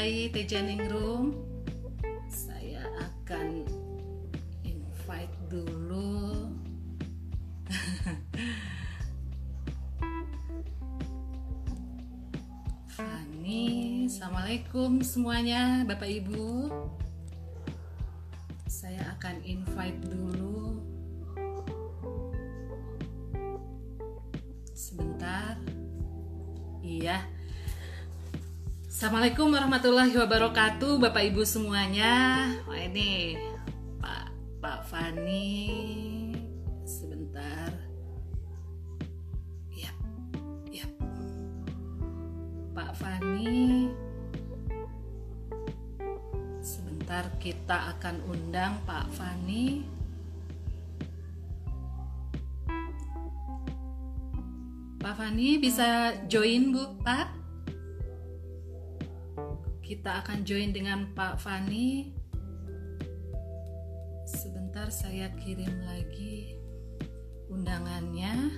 Halo Ibu Ai Tejaningrum. Saya akan invite dulu. Fani, Assalamualaikum semuanya Bapak Ibu. Saya akan invite dulu Assalamualaikum warahmatullahi wabarakatuh, Bapak Ibu semuanya. Wah ini Pak Pak Fani. Sebentar. Ya, ya. Pak Fani. Sebentar kita akan undang Pak Fani. Pak Fani bisa join Bu Pak? Kita akan join dengan Pak Fani. Sebentar saya kirim lagi undangannya.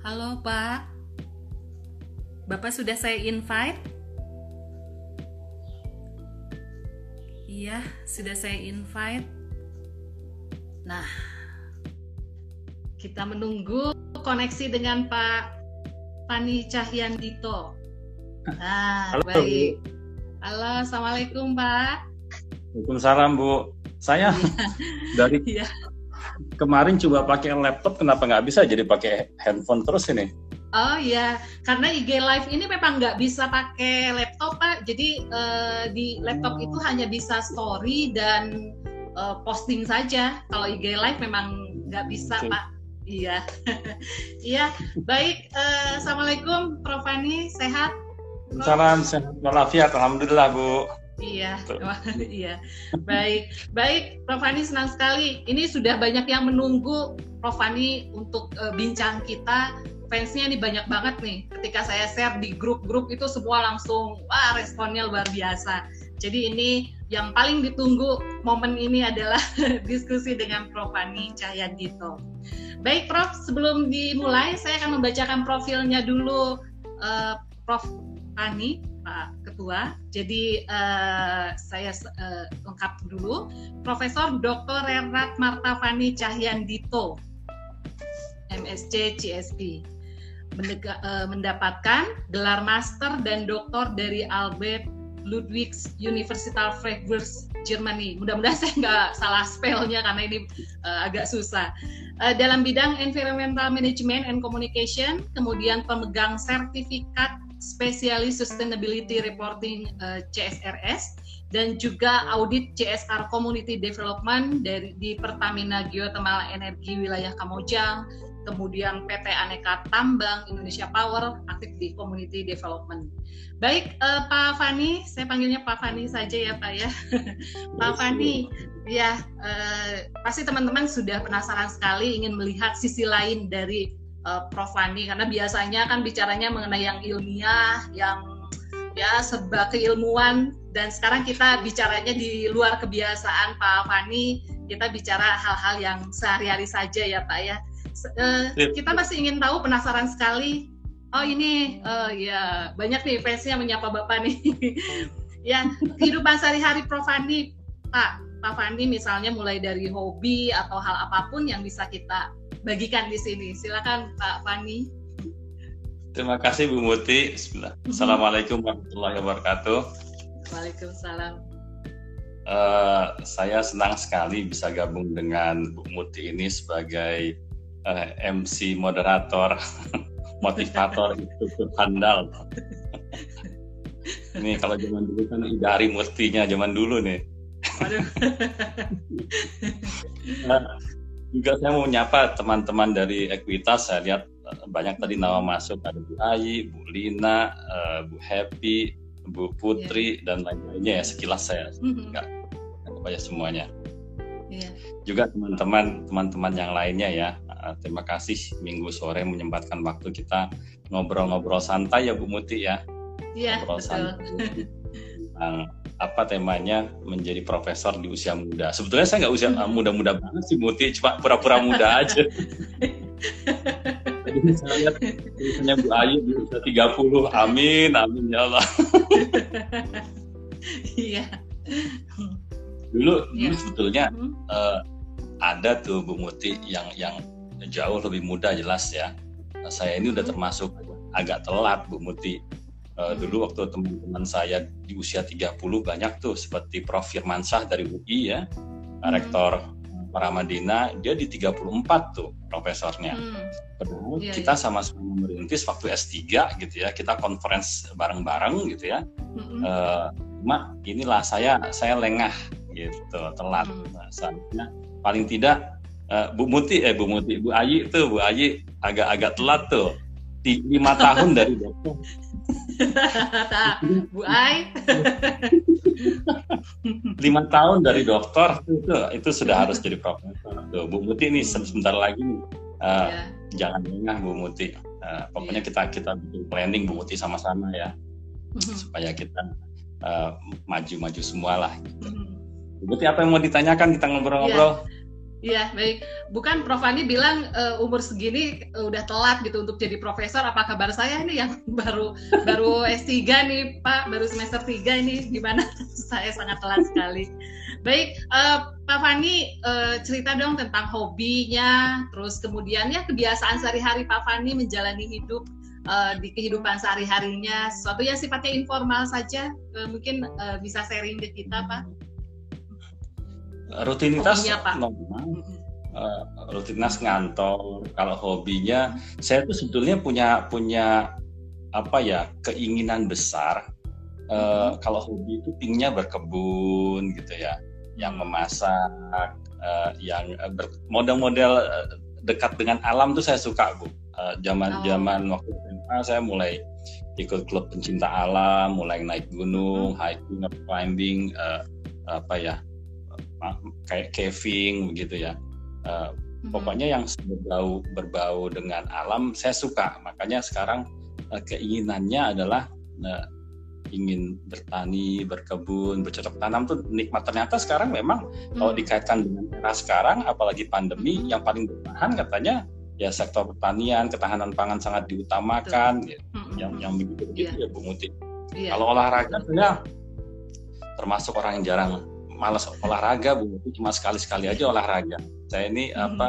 Halo Pak. Bapak sudah saya invite? Iya, sudah saya invite. Nah, kita menunggu koneksi dengan Pak Pani Cahyandito. Nah, Halo, baik. Halo, Assalamualaikum Pak. Waalaikumsalam Bu. Saya dari Iya. kemarin coba pakai laptop, kenapa nggak bisa jadi pakai handphone terus ini? Oh iya, karena IG Live ini memang nggak bisa pakai laptop Pak. Jadi eh, di laptop itu hanya bisa story dan eh, posting saja. Kalau IG Live memang nggak bisa Oke. Pak. Iya, iya. Baik. eh, Assalamualaikum, Prof Fani, sehat? Salam sehat walafiat, alhamdulillah Bu. Iya, iya. Baik, baik, Prof Fani senang sekali. Ini sudah banyak yang menunggu Prof Fani untuk eh, bincang kita. Fansnya ini banyak banget nih. Ketika saya share di grup-grup itu semua langsung wah responnya luar biasa. Jadi ini yang paling ditunggu momen ini adalah diskusi dengan Prof Fani Cahyandito. Baik, Prof. Sebelum dimulai, saya akan membacakan profilnya dulu, eh, Prof. Fani, Pak Ketua. Jadi eh, saya eh, lengkap dulu. Profesor Dr. Renat Martafani Cahyandito, MSc CSP. Mendega- eh, mendapatkan gelar master dan doktor dari Albert Ludwig University Freiburg, Germany. Mudah-mudahan saya nggak salah spellnya karena ini eh, agak susah. Eh, dalam bidang Environmental Management and Communication, kemudian pemegang sertifikat spesialis Sustainability Reporting eh, CSRS dan juga audit CSR Community Development dari di Pertamina Geothermal Energi wilayah Kamojang, kemudian PT Aneka Tambang Indonesia Power aktif di Community Development. Baik, eh, Pak Fani, saya panggilnya Pak Fani saja ya Pak ya. Pak Fani, ya eh, pasti teman-teman sudah penasaran sekali ingin melihat sisi lain dari eh, Prof Fani karena biasanya kan bicaranya mengenai yang ilmiah, yang ya serba keilmuan dan sekarang kita bicaranya di luar kebiasaan Pak Fani, kita bicara hal-hal yang sehari-hari saja ya Pak ya. Sip. kita masih ingin tahu penasaran sekali. Oh ini eh, ya banyak nih fansnya menyapa Bapak nih. ya kehidupan sehari-hari Prof Fani Pak Pak Fandi misalnya mulai dari hobi atau hal apa pun yang bisa kita bagikan di sini. Silakan Pak Fani. Terima kasih Bu Muti. Bismillah. Assalamualaikum warahmatullahi wabarakatuh. Waalaikumsalam. Eh, saya senang sekali bisa gabung dengan Bu Muti ini sebagai eh, MC moderator, motivator itu handal. ini kalau zaman dulu kan dari mutinya zaman dulu nih. Waduh. Nah, juga saya mau menyapa teman-teman dari Ekuitas. Saya lihat eh, banyak tadi nama masuk ada Bu Ayi, Bu Lina, eh, Bu Happy, Bu Putri dan lain-lainnya ya sekilas saya Mhm. apa ya semuanya. Iya. Juga teman-teman teman-teman yang lainnya ya. Eh, terima kasih minggu sore menyempatkan waktu kita ngobrol-ngobrol santai ya Bu Muti ya. Iya, Ngobrol betul. santai apa temanya menjadi profesor di usia muda. Sebetulnya saya nggak usia hmm. muda-muda banget sih Muti, cuma pura-pura muda aja. Jadi saya lihat tulisannya Bu Ayu di usia 30, amin, amin ya Allah. Iya. dulu, ya. dulu sebetulnya hmm. uh, ada tuh Bu Muti yang yang jauh lebih muda jelas ya. Saya ini udah termasuk agak telat Bu Muti Uh, dulu waktu teman-teman saya di usia 30 banyak tuh seperti Prof. Firmansyah dari UI ya, hmm. rektor Paramadina, dia di 34 tuh profesornya. Hmm. Padahal yeah, kita yeah. sama-sama merintis waktu S3 gitu ya, kita conference bareng-bareng gitu ya. Hmm. Uh, cuma inilah saya saya lengah gitu, telat. Hmm. Nah, seharusnya paling tidak uh, Bu Muti eh Bu Muti, Bu Ayi tuh Bu Ayi agak-agak telat tuh lima tahun dari dokter. Bu Ai. lima tahun dari dokter itu itu sudah harus jadi profesor. Tuh, Bu Muti ini sebentar lagi nih, uh, yeah. jangan lengah Bu Muti. Uh, pokoknya yeah. kita kita bikin planning Bu Muti sama-sama ya, mm-hmm. supaya kita eh, maju-maju uh, semua lah. Gitu. Mm-hmm. Bu Muti apa yang mau ditanyakan kita ngobrol-ngobrol? Yeah. Iya, baik. Bukan Prof. Ani bilang uh, umur segini uh, udah telat gitu untuk jadi profesor. Apa kabar saya nih yang baru baru S3 nih, Pak, baru semester 3 ini gimana? saya sangat telat sekali. Baik, uh, Pak Fani uh, cerita dong tentang hobinya, terus kemudian ya kebiasaan sehari-hari Pak Fani menjalani hidup uh, di kehidupan sehari-harinya, sesuatu yang sifatnya informal saja, uh, mungkin uh, bisa sharing ke kita, Pak rutinitas normal. Uh, rutinitas ngantor. Kalau hobinya saya tuh sebetulnya punya punya apa ya keinginan besar. Uh, kalau hobi itu pinginnya berkebun gitu ya yang memasak uh, yang model-model dekat dengan alam tuh saya suka bu. Zaman zaman oh. waktu SMA saya mulai ikut klub pencinta alam mulai naik gunung hmm. hiking climbing uh, apa ya kayak caving begitu ya. Uh, hmm. Pokoknya yang berbau berbau dengan alam saya suka. Makanya sekarang uh, keinginannya adalah uh, ingin bertani, berkebun, bercocok tanam tuh nikmat. Ternyata sekarang memang hmm. kalau dikaitkan dengan era sekarang, apalagi pandemi, hmm. yang paling bertahan katanya ya sektor pertanian, ketahanan pangan sangat diutamakan. Ya, hmm. Yang yang begitu begitu yeah. ya Bu Muti. Yeah. Kalau olahraga saya termasuk orang yang jarang malas olahraga bu itu cuma sekali sekali aja olahraga saya ini hmm. apa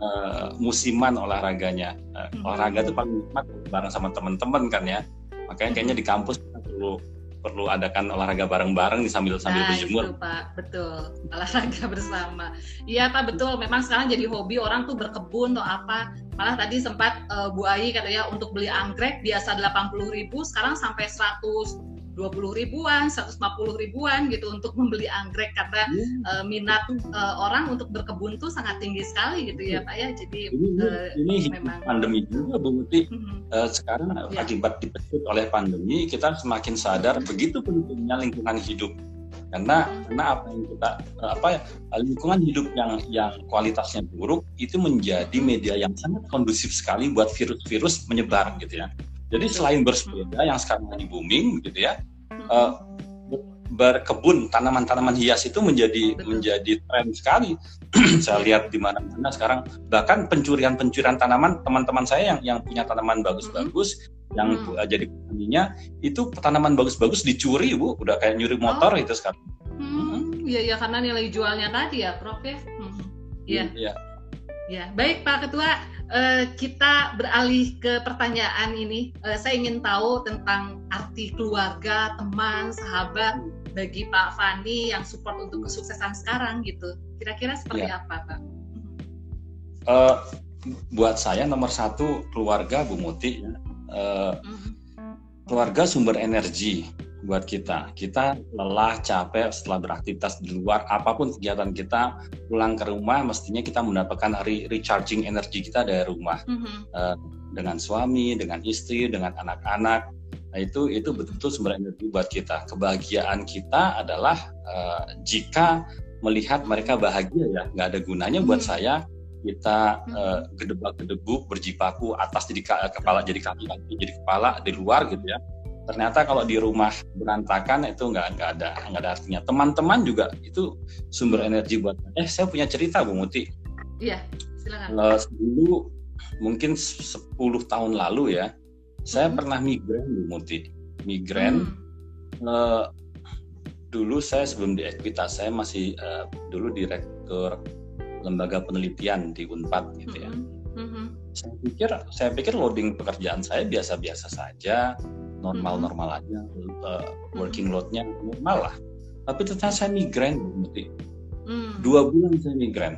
uh, musiman olahraganya uh, hmm. olahraga itu paling nikmat bareng sama teman-teman kan ya makanya kayaknya di kampus perlu perlu adakan olahraga bareng-bareng sambil sambil nah, berjemur. Itu, Pak, betul. Olahraga bersama. Iya, Pak, betul. Memang sekarang jadi hobi orang tuh berkebun atau apa. Malah tadi sempat uh, Bu Ayi katanya untuk beli anggrek biasa 80.000, sekarang sampai 100 20 ribuan, 150 ribuan gitu untuk membeli anggrek karena hmm. uh, minat uh, orang untuk berkebun tuh sangat tinggi sekali gitu ya Pak ya. Jadi ini, uh, ini memang pandemi juga Bu Muti. Hmm. Uh, sekarang ya. akibat dipecut oleh pandemi kita semakin sadar hmm. begitu pentingnya lingkungan hidup. Karena hmm. karena apa yang kita apa ya lingkungan hidup yang yang kualitasnya buruk itu menjadi media yang sangat kondusif sekali buat virus-virus menyebar gitu ya. Jadi selain bersepeda yang sekarang lagi booming gitu ya, uh, berkebun tanaman-tanaman hias itu menjadi Betul. menjadi tren sekali. saya lihat di mana-mana sekarang bahkan pencurian-pencurian tanaman teman-teman saya yang yang punya tanaman bagus-bagus mm-hmm. yang mm. jadi petaninya itu tanaman bagus-bagus dicuri bu, udah kayak nyuri motor oh. itu sekarang. Hmm, iya ya karena nilai jualnya tadi ya, Prof ya. Hmm. Iya. Iya. Ya, baik Pak Ketua uh, kita beralih ke pertanyaan ini. Uh, saya ingin tahu tentang arti keluarga, teman, sahabat bagi Pak Fani yang support untuk kesuksesan sekarang gitu. Kira-kira seperti ya. apa, Pak? Uh, buat saya nomor satu keluarga Bu Muti. Uh, mm -hmm. Keluarga sumber energi buat kita. Kita lelah, capek setelah beraktivitas di luar, apa pun kegiatan kita, pulang ke rumah mestinya kita mendapatkan re recharging energi kita dari rumah. Mm -hmm. uh, dengan suami, dengan istri, dengan anak-anak. Nah, itu itu betul-betul sumber energi buat kita. Kebahagiaan kita adalah uh, jika melihat mereka bahagia ya, nggak ada gunanya buat mm -hmm. saya kita uh, gedebak-gedebuk berjibaku atas jadi kepala jadi kaki jadi kepala di luar gitu ya ternyata kalau di rumah berantakan itu nggak nggak ada nggak ada artinya teman-teman juga itu sumber energi buat eh saya punya cerita Bu Muti iya silakan uh, dulu mungkin 10 tahun lalu ya saya hmm. pernah migrain Bu Muti migrain hmm. uh, dulu saya sebelum di Equitas saya masih uh, dulu direktur lembaga penelitian di Unpad gitu ya hmm. Hmm. saya pikir saya pikir loading pekerjaan saya biasa-biasa saja normal-normal aja uh, working loadnya normal lah tapi ternyata saya migrain berhenti mm. dua bulan saya migrain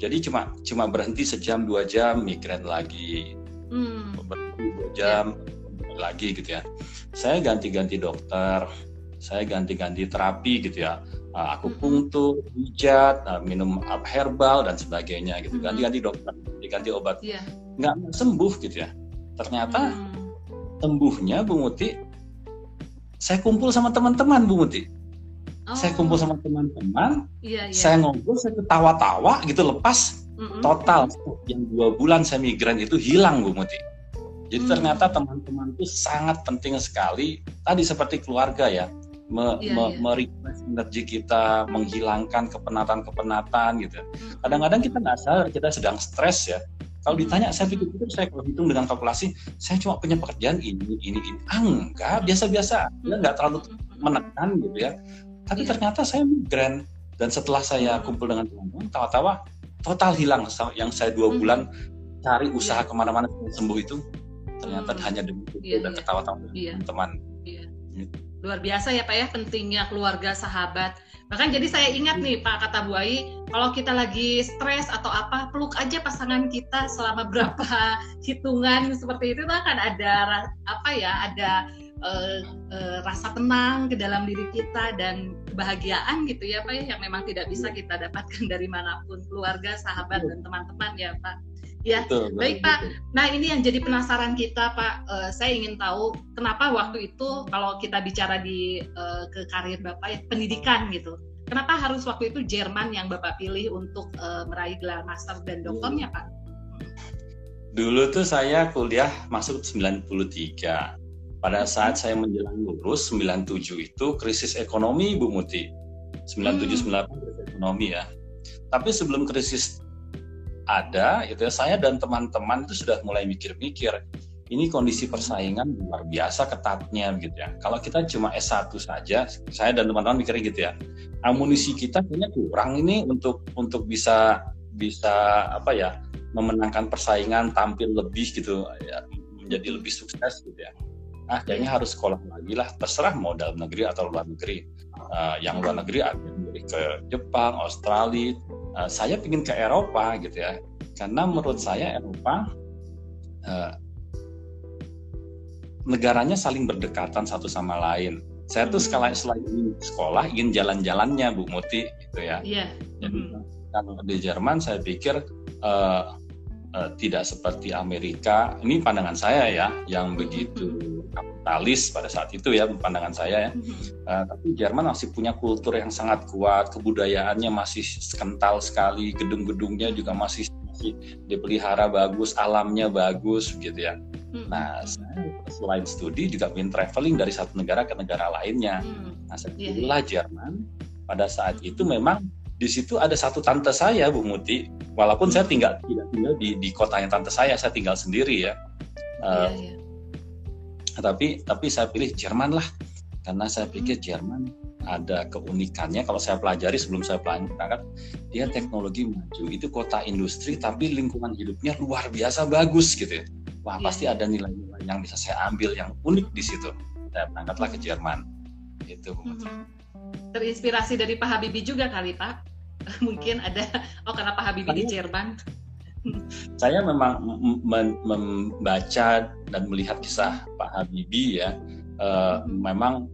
jadi cuma cuma berhenti sejam dua jam migrain lagi mm. berhenti dua jam yeah. lagi gitu ya saya ganti-ganti dokter saya ganti-ganti terapi gitu ya uh, aku pungtur, pijat, uh, minum up herbal dan sebagainya gitu. Ganti-ganti dokter, ganti-ganti obat. Yeah. Nggak sembuh gitu ya. Ternyata sembuhnya Bu Muti saya kumpul sama teman-teman Bu Muti oh. saya kumpul sama teman-teman iya, iya. saya ngobrol saya ketawa-tawa gitu lepas mm-hmm. total yang dua bulan saya migran itu hilang Bu Muti jadi mm. ternyata teman-teman itu sangat penting sekali tadi seperti keluarga ya me, yeah, me, yeah. merequest energi kita menghilangkan kepenatan-kepenatan gitu kadang-kadang kita nggak sadar kita sedang stres ya kalau ditanya, saya pikir-pikir saya kalau hitung dengan kalkulasi, saya cuma punya pekerjaan ini, ini, ini. Ah, enggak, biasa-biasa. Ya, enggak terlalu menekan gitu ya. Tapi iya. ternyata saya migran. Dan setelah saya kumpul dengan teman-teman, tawa-tawa, total hilang. Yang saya dua bulan cari usaha ke mana-mana sembuh itu, ternyata hanya demi itu iya, dan iya. ketawa-tawa dengan teman-teman. Gitu. Luar biasa ya Pak ya, pentingnya keluarga, sahabat Bahkan jadi saya ingat nih Pak kata Bu Ai, kalau kita lagi stres atau apa, peluk aja pasangan kita selama berapa hitungan seperti itu, akan ada apa ya, ada uh, uh, rasa tenang ke dalam diri kita dan kebahagiaan gitu ya Pak ya, yang memang tidak bisa kita dapatkan dari mana pun, keluarga, sahabat dan teman-teman ya Pak. Ya, betul, baik Pak. Betul. Nah ini yang jadi penasaran kita Pak. Uh, saya ingin tahu kenapa waktu itu kalau kita bicara di uh, ke karir Bapak ya pendidikan gitu. Kenapa harus waktu itu Jerman yang Bapak pilih untuk uh, meraih gelar master dan doktornya Pak? Dulu tuh saya kuliah masuk 93. Pada saat saya menjelang lulus 97 itu krisis ekonomi Bu Muti. 97 hmm. 98 krisis ekonomi ya. Tapi sebelum krisis ada itu ya saya dan teman-teman itu sudah mulai mikir-mikir ini kondisi persaingan luar biasa ketatnya gitu ya. Kalau kita cuma S1 saja, saya dan teman-teman mikirnya gitu ya. Amunisi kita kayaknya kurang ini untuk untuk bisa bisa apa ya memenangkan persaingan tampil lebih gitu ya menjadi lebih sukses gitu ya. Nah, kayaknya harus sekolah lagi lah, terserah mau dalam negeri atau luar negeri. Uh, yang luar negeri ada ke Jepang, Australia. Uh, saya ingin ke Eropa gitu ya karena menurut saya Eropa uh, negaranya saling berdekatan satu sama lain. Saya tuh sekali selain sekolah ingin jalan-jalannya Bu Muti gitu ya. Iya. Jadi mm-hmm. kalau di Jerman saya pikir uh, uh, tidak seperti Amerika. Ini pandangan saya ya, yang begitu kapitalis pada saat itu ya pandangan saya ya. Uh, tapi Jerman masih punya kultur yang sangat kuat, kebudayaannya masih kental sekali, gedung-gedungnya juga masih masih dipelihara bagus, alamnya bagus gitu ya. Hmm. Nah, saya selain studi juga ingin traveling dari satu negara ke negara lainnya. Hmm. Nah, saya yeah, yeah. Jerman. Pada saat itu memang di situ ada satu tante saya, Bu Muti. Walaupun hmm. saya tinggal tidak tinggal di di kotanya tante saya, saya tinggal sendiri ya. Uh, yeah, yeah. Tapi tapi saya pilih Jerman lah, karena saya pikir hmm. Jerman ada keunikannya kalau saya pelajari sebelum saya berangkat dia teknologi maju itu kota industri tapi lingkungan hidupnya luar biasa bagus gitu ya wah yeah. pasti ada nilai-nilai yang bisa saya ambil yang unik di situ saya berangkatlah ke Jerman itu mm-hmm. terinspirasi dari Pak Habibie juga kali Pak mungkin ada oh karena Pak Habibie di Jerman saya memang membaca dan melihat kisah Pak Habibie ya uh, memang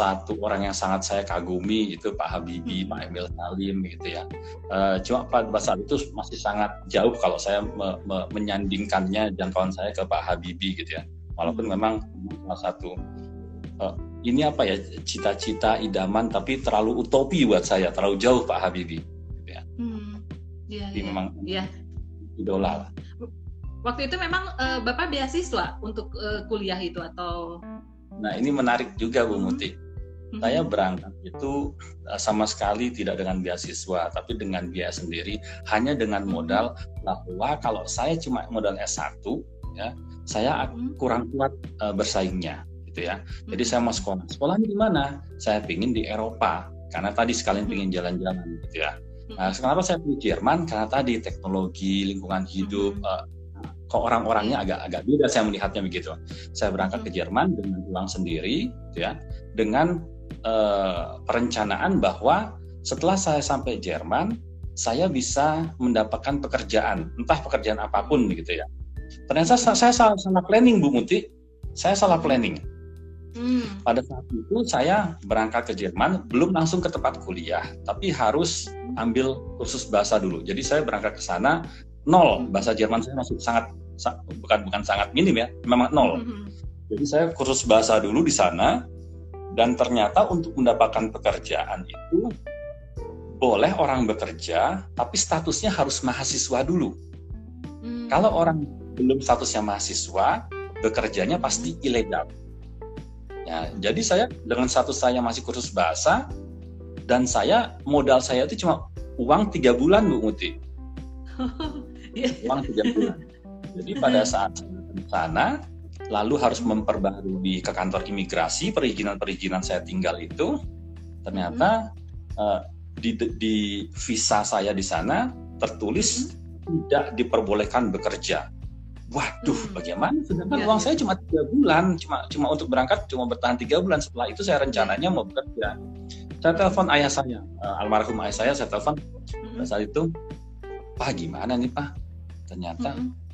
satu orang yang sangat saya kagumi itu Pak Habibie, hmm. Pak Emil Salim gitu ya. Uh, cuma pada saat itu masih sangat jauh kalau saya me, me, menyandingkannya jangkauan saya ke Pak Habibie gitu ya. Walaupun hmm. memang salah satu uh, ini apa ya cita-cita idaman tapi terlalu utopi buat saya, terlalu jauh Pak Habibie. Gitu ya. Hmm. Ya, Jadi ya. memang ya. idola lah. Waktu itu memang uh, Bapak beasiswa untuk uh, kuliah itu atau Nah ini menarik juga Bu Muti. Hmm. Saya berangkat itu eh, sama sekali tidak dengan beasiswa, tapi dengan biaya sendiri, hanya dengan hmm. modal bahwa kalau saya cuma modal S1, ya, saya hmm. kurang kuat uh, bersaingnya, gitu ya. Jadi saya mau sekolah. Sekolahnya di mana? Saya pingin di Eropa, karena tadi sekalian pingin jalan-jalan, gitu ya. Nah, kenapa saya pilih Jerman? Karena tadi teknologi, lingkungan hidup, uh, kok orang-orangnya agak agak beda saya melihatnya begitu. Saya berangkat ke Jerman dengan uang sendiri, gitu ya, dengan uh, perencanaan bahwa setelah saya sampai Jerman, saya bisa mendapatkan pekerjaan, entah pekerjaan apa pun gitu ya. Ternyata saya salah, salah planning Bu Muti, saya salah planning. Hmm. Pada saat itu saya berangkat ke Jerman, belum langsung ke tempat kuliah, tapi harus ambil kursus bahasa dulu. Jadi saya berangkat ke sana nol bahasa Jerman saya masih sangat bukan bukan sangat minim ya, memang nol. Mm-hmm. Jadi saya kursus bahasa dulu di sana dan ternyata untuk mendapatkan pekerjaan itu boleh orang bekerja tapi statusnya harus mahasiswa dulu. Mm. Kalau orang belum statusnya mahasiswa, bekerjanya pasti mm-hmm. ilegal. Ya, jadi saya dengan status saya masih kursus bahasa dan saya modal saya itu cuma uang tiga bulan Bu Muti. uang tiga bulan. Jadi pada saat sana, lalu harus memperbarui ke kantor imigrasi perizinan-perizinan saya tinggal itu, ternyata hmm. uh, di, di visa saya di sana tertulis hmm. tidak diperbolehkan bekerja. Waduh, hmm. bagaimana? Sedangkan ya, uang ya. saya cuma tiga bulan, cuma cuma untuk berangkat cuma bertahan tiga bulan. Setelah itu saya rencananya mau bekerja. Saya telepon ayah saya, uh, almarhum ayah saya, saya telepon hmm. saat itu, Pak gimana nih Pak? Ternyata hmm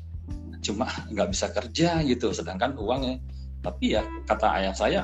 cuma nggak bisa kerja gitu sedangkan uangnya tapi ya kata ayah saya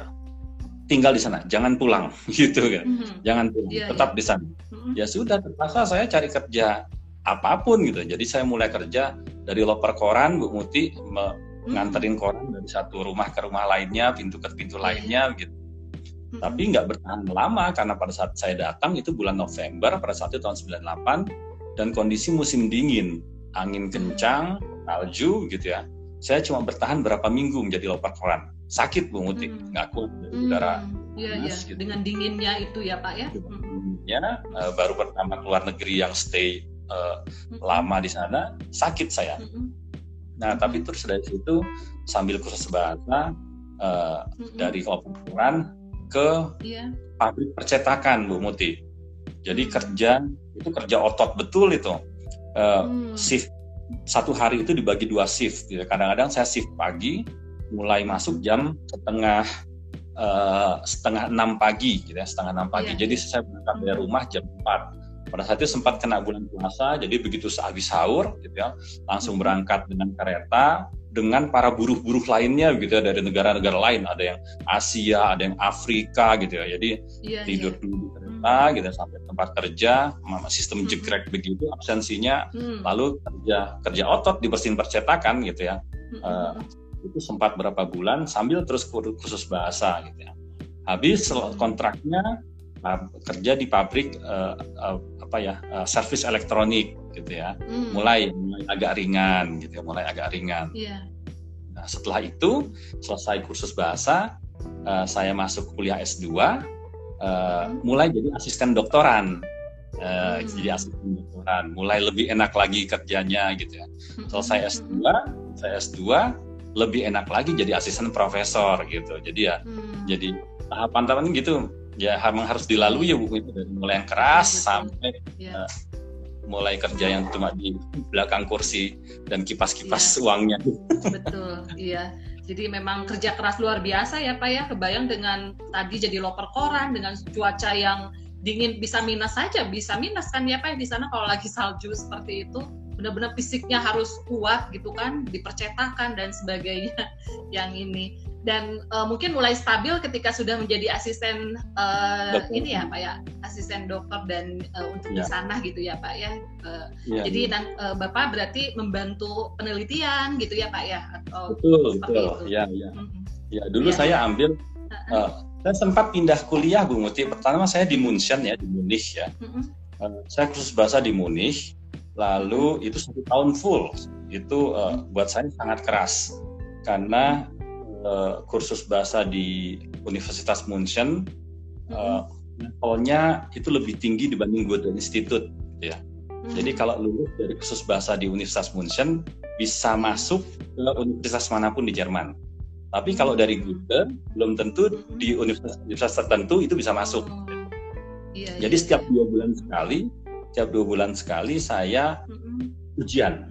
tinggal di sana jangan pulang gitu kan mm-hmm. jangan pulang yeah, tetap yeah. di sana mm-hmm. ya sudah terpaksa saya cari kerja apa pun gitu jadi saya mulai kerja dari loper koran Bu Muti mm-hmm. nganterin koran dari satu rumah ke rumah lainnya pintu ke pintu yeah. lainnya gitu mm-hmm. tapi nggak bertahan lama karena pada saat saya datang itu bulan November pada saat itu tahun 98 dan kondisi musim dingin angin kencang salju gitu ya saya cuma bertahan berapa minggu menjadi loper koran sakit bu Muti nggak kuat dari udara. Gitu. dengan dinginnya itu ya pak ya ya baru pertama keluar negeri yang stay uh, hmm. lama di sana sakit saya hmm. nah tapi terus dari situ sambil kursus bahasa uh, hmm. dari loper koran ke yeah. pabrik percetakan bu Muti jadi kerja itu kerja otot betul itu uh, hmm. shift satu hari itu dibagi dua shift. Gitu. Kadang-kadang saya shift pagi, mulai masuk jam setengah uh, setengah enam pagi, gitu ya, setengah enam pagi. Yeah. Jadi saya berangkat dari rumah jam 4 pada saat itu sempat kena bulan puasa, jadi begitu sehabis sahur, gitu ya, langsung berangkat dengan kereta dengan para buruh-buruh lainnya, gitu ya, dari negara-negara lain. Ada yang Asia, ada yang Afrika, gitu ya. Jadi yeah, tidur yeah. dulu kita gitu sampai tempat kerja sistem hmm. jegrek begitu absensinya hmm. lalu kerja kerja otot di mesin percetakan gitu ya hmm. uh, itu sempat berapa bulan sambil terus khusus bahasa gitu ya habis kontraknya kerja di pabrik uh, uh, apa ya uh, servis elektronik gitu ya hmm. mulai mulai agak ringan gitu ya mulai agak ringan yeah. nah setelah itu selesai kursus bahasa uh, saya masuk kuliah S2 uh, mulai jadi asisten doktoran uh, hmm. jadi asisten doktoran mulai lebih enak lagi kerjanya gitu ya hmm. selesai S2 saya S2 lebih enak lagi jadi asisten profesor gitu jadi ya hmm. jadi tahapan-tahapan gitu ya memang harus dilalui ya bu itu dari mulai yang keras ya, sampai ya. Uh, mulai kerja yang cuma di belakang kursi dan kipas-kipas ya. uangnya betul iya jadi memang kerja keras luar biasa ya Pak ya. Kebayang dengan tadi jadi loper koran dengan cuaca yang dingin bisa minus saja, bisa minus kan ya Pak ya di sana kalau lagi salju seperti itu benar-benar fisiknya harus kuat gitu kan, dipercetakan dan sebagainya yang ini dan uh, mungkin mulai stabil ketika sudah menjadi asisten uh, ini ya pak ya asisten dokter dan uh, untuk ya. di sana gitu ya pak ya, uh, ya jadi ya. uh, bapak berarti membantu penelitian gitu ya pak ya atau betul betul itu. ya ya mm-hmm. ya dulu ya. saya ambil uh, saya sempat pindah kuliah Bu Muti pertama saya di Munchen ya di Munich ya mm-hmm. uh, saya khusus bahasa di Munich lalu itu satu tahun full itu uh, buat saya sangat keras karena uh, kursus bahasa di Universitas München mm-hmm. uh, levelnya itu lebih tinggi dibanding Goethe Institute gitu ya. Mm-hmm. Jadi kalau lulus dari kursus bahasa di Universitas München bisa masuk ke universitas mana pun di Jerman. Tapi kalau dari Goethe belum tentu di universitas, universitas tertentu itu bisa masuk. Oh. Iya, Jadi iya, setiap iya. dua bulan sekali, setiap dua bulan sekali saya mm-hmm. ujian.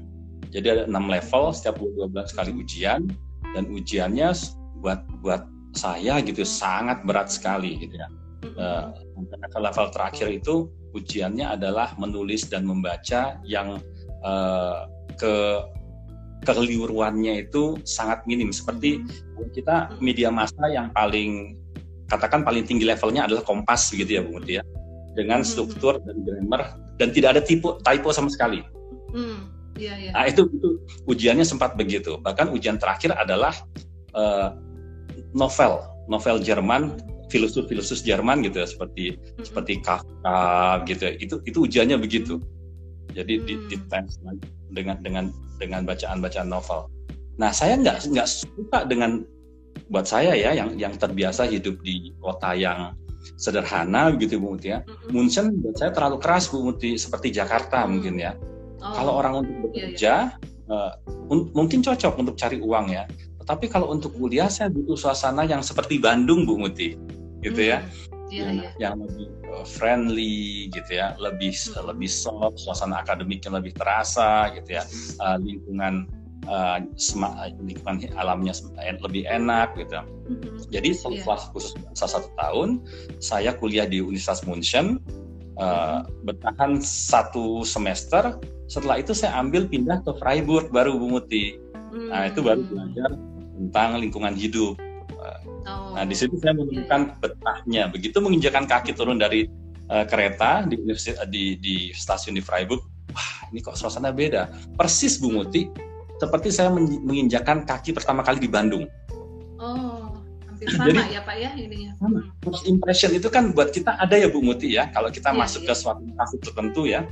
Jadi ada enam level, setiap dua bulan sekali ujian dan ujiannya buat buat saya gitu sangat berat sekali gitu ya. Mm-hmm. Uh, level terakhir itu ujiannya adalah menulis dan membaca yang uh, ke kekeliruannya itu sangat minim seperti kita media massa yang paling katakan paling tinggi levelnya adalah Kompas gitu ya Bu Muti ya dengan hmm. struktur dan grammar dan tidak ada tipe typo sama sekali. Hmm. Ya, ya. Nah itu itu ujiannya sempat begitu. Bahkan ujian terakhir adalah uh, novel novel Jerman filosof-filosof Jerman gitu ya seperti hmm. seperti Kafka gitu ya. itu itu ujiannya begitu. Jadi hmm. di, di dengan dengan dengan bacaan-bacaan novel. Nah saya nggak nggak suka dengan buat saya ya yang yang terbiasa hidup di kota yang sederhana begitu Bu Muti ya. Mm-hmm. Munchen buat saya terlalu keras Bu Muti seperti Jakarta mm. mungkin ya. Oh. Kalau orang untuk bekerja iya, iya. Uh, mungkin cocok untuk cari uang ya. Tetapi kalau untuk kuliah saya butuh suasana yang seperti Bandung Bu Muti gitu mm. ya. Yeah, yang, yeah. yang lebih uh, friendly gitu ya, lebih mm. lebih soft, suasana akademiknya lebih terasa gitu ya, uh, lingkungan uh, lingkungan alamnya lebih enak gitu. Mm-hmm. Jadi setelah yeah. khusus satu tahun, saya kuliah di Universitas München, uh, bertahan satu semester. Setelah itu saya ambil pindah ke Freiburg baru Bu Muti. Mm-hmm. Nah itu baru belajar tentang lingkungan hidup. Oh. Nah di situ saya menemukan yeah. betahnya. Begitu menginjakan kaki turun dari uh, kereta di, di di stasiun di Freiburg, wah ini kok suasana beda. Persis Bu Muti seperti saya menginjakan kaki pertama kali di Bandung. Oh, hampir sama Jadi, ya Pak ya ini. Hmm. First impression itu kan buat kita ada ya Bu Muti ya, kalau kita yeah, masuk yeah. ke suatu kafe tertentu ya.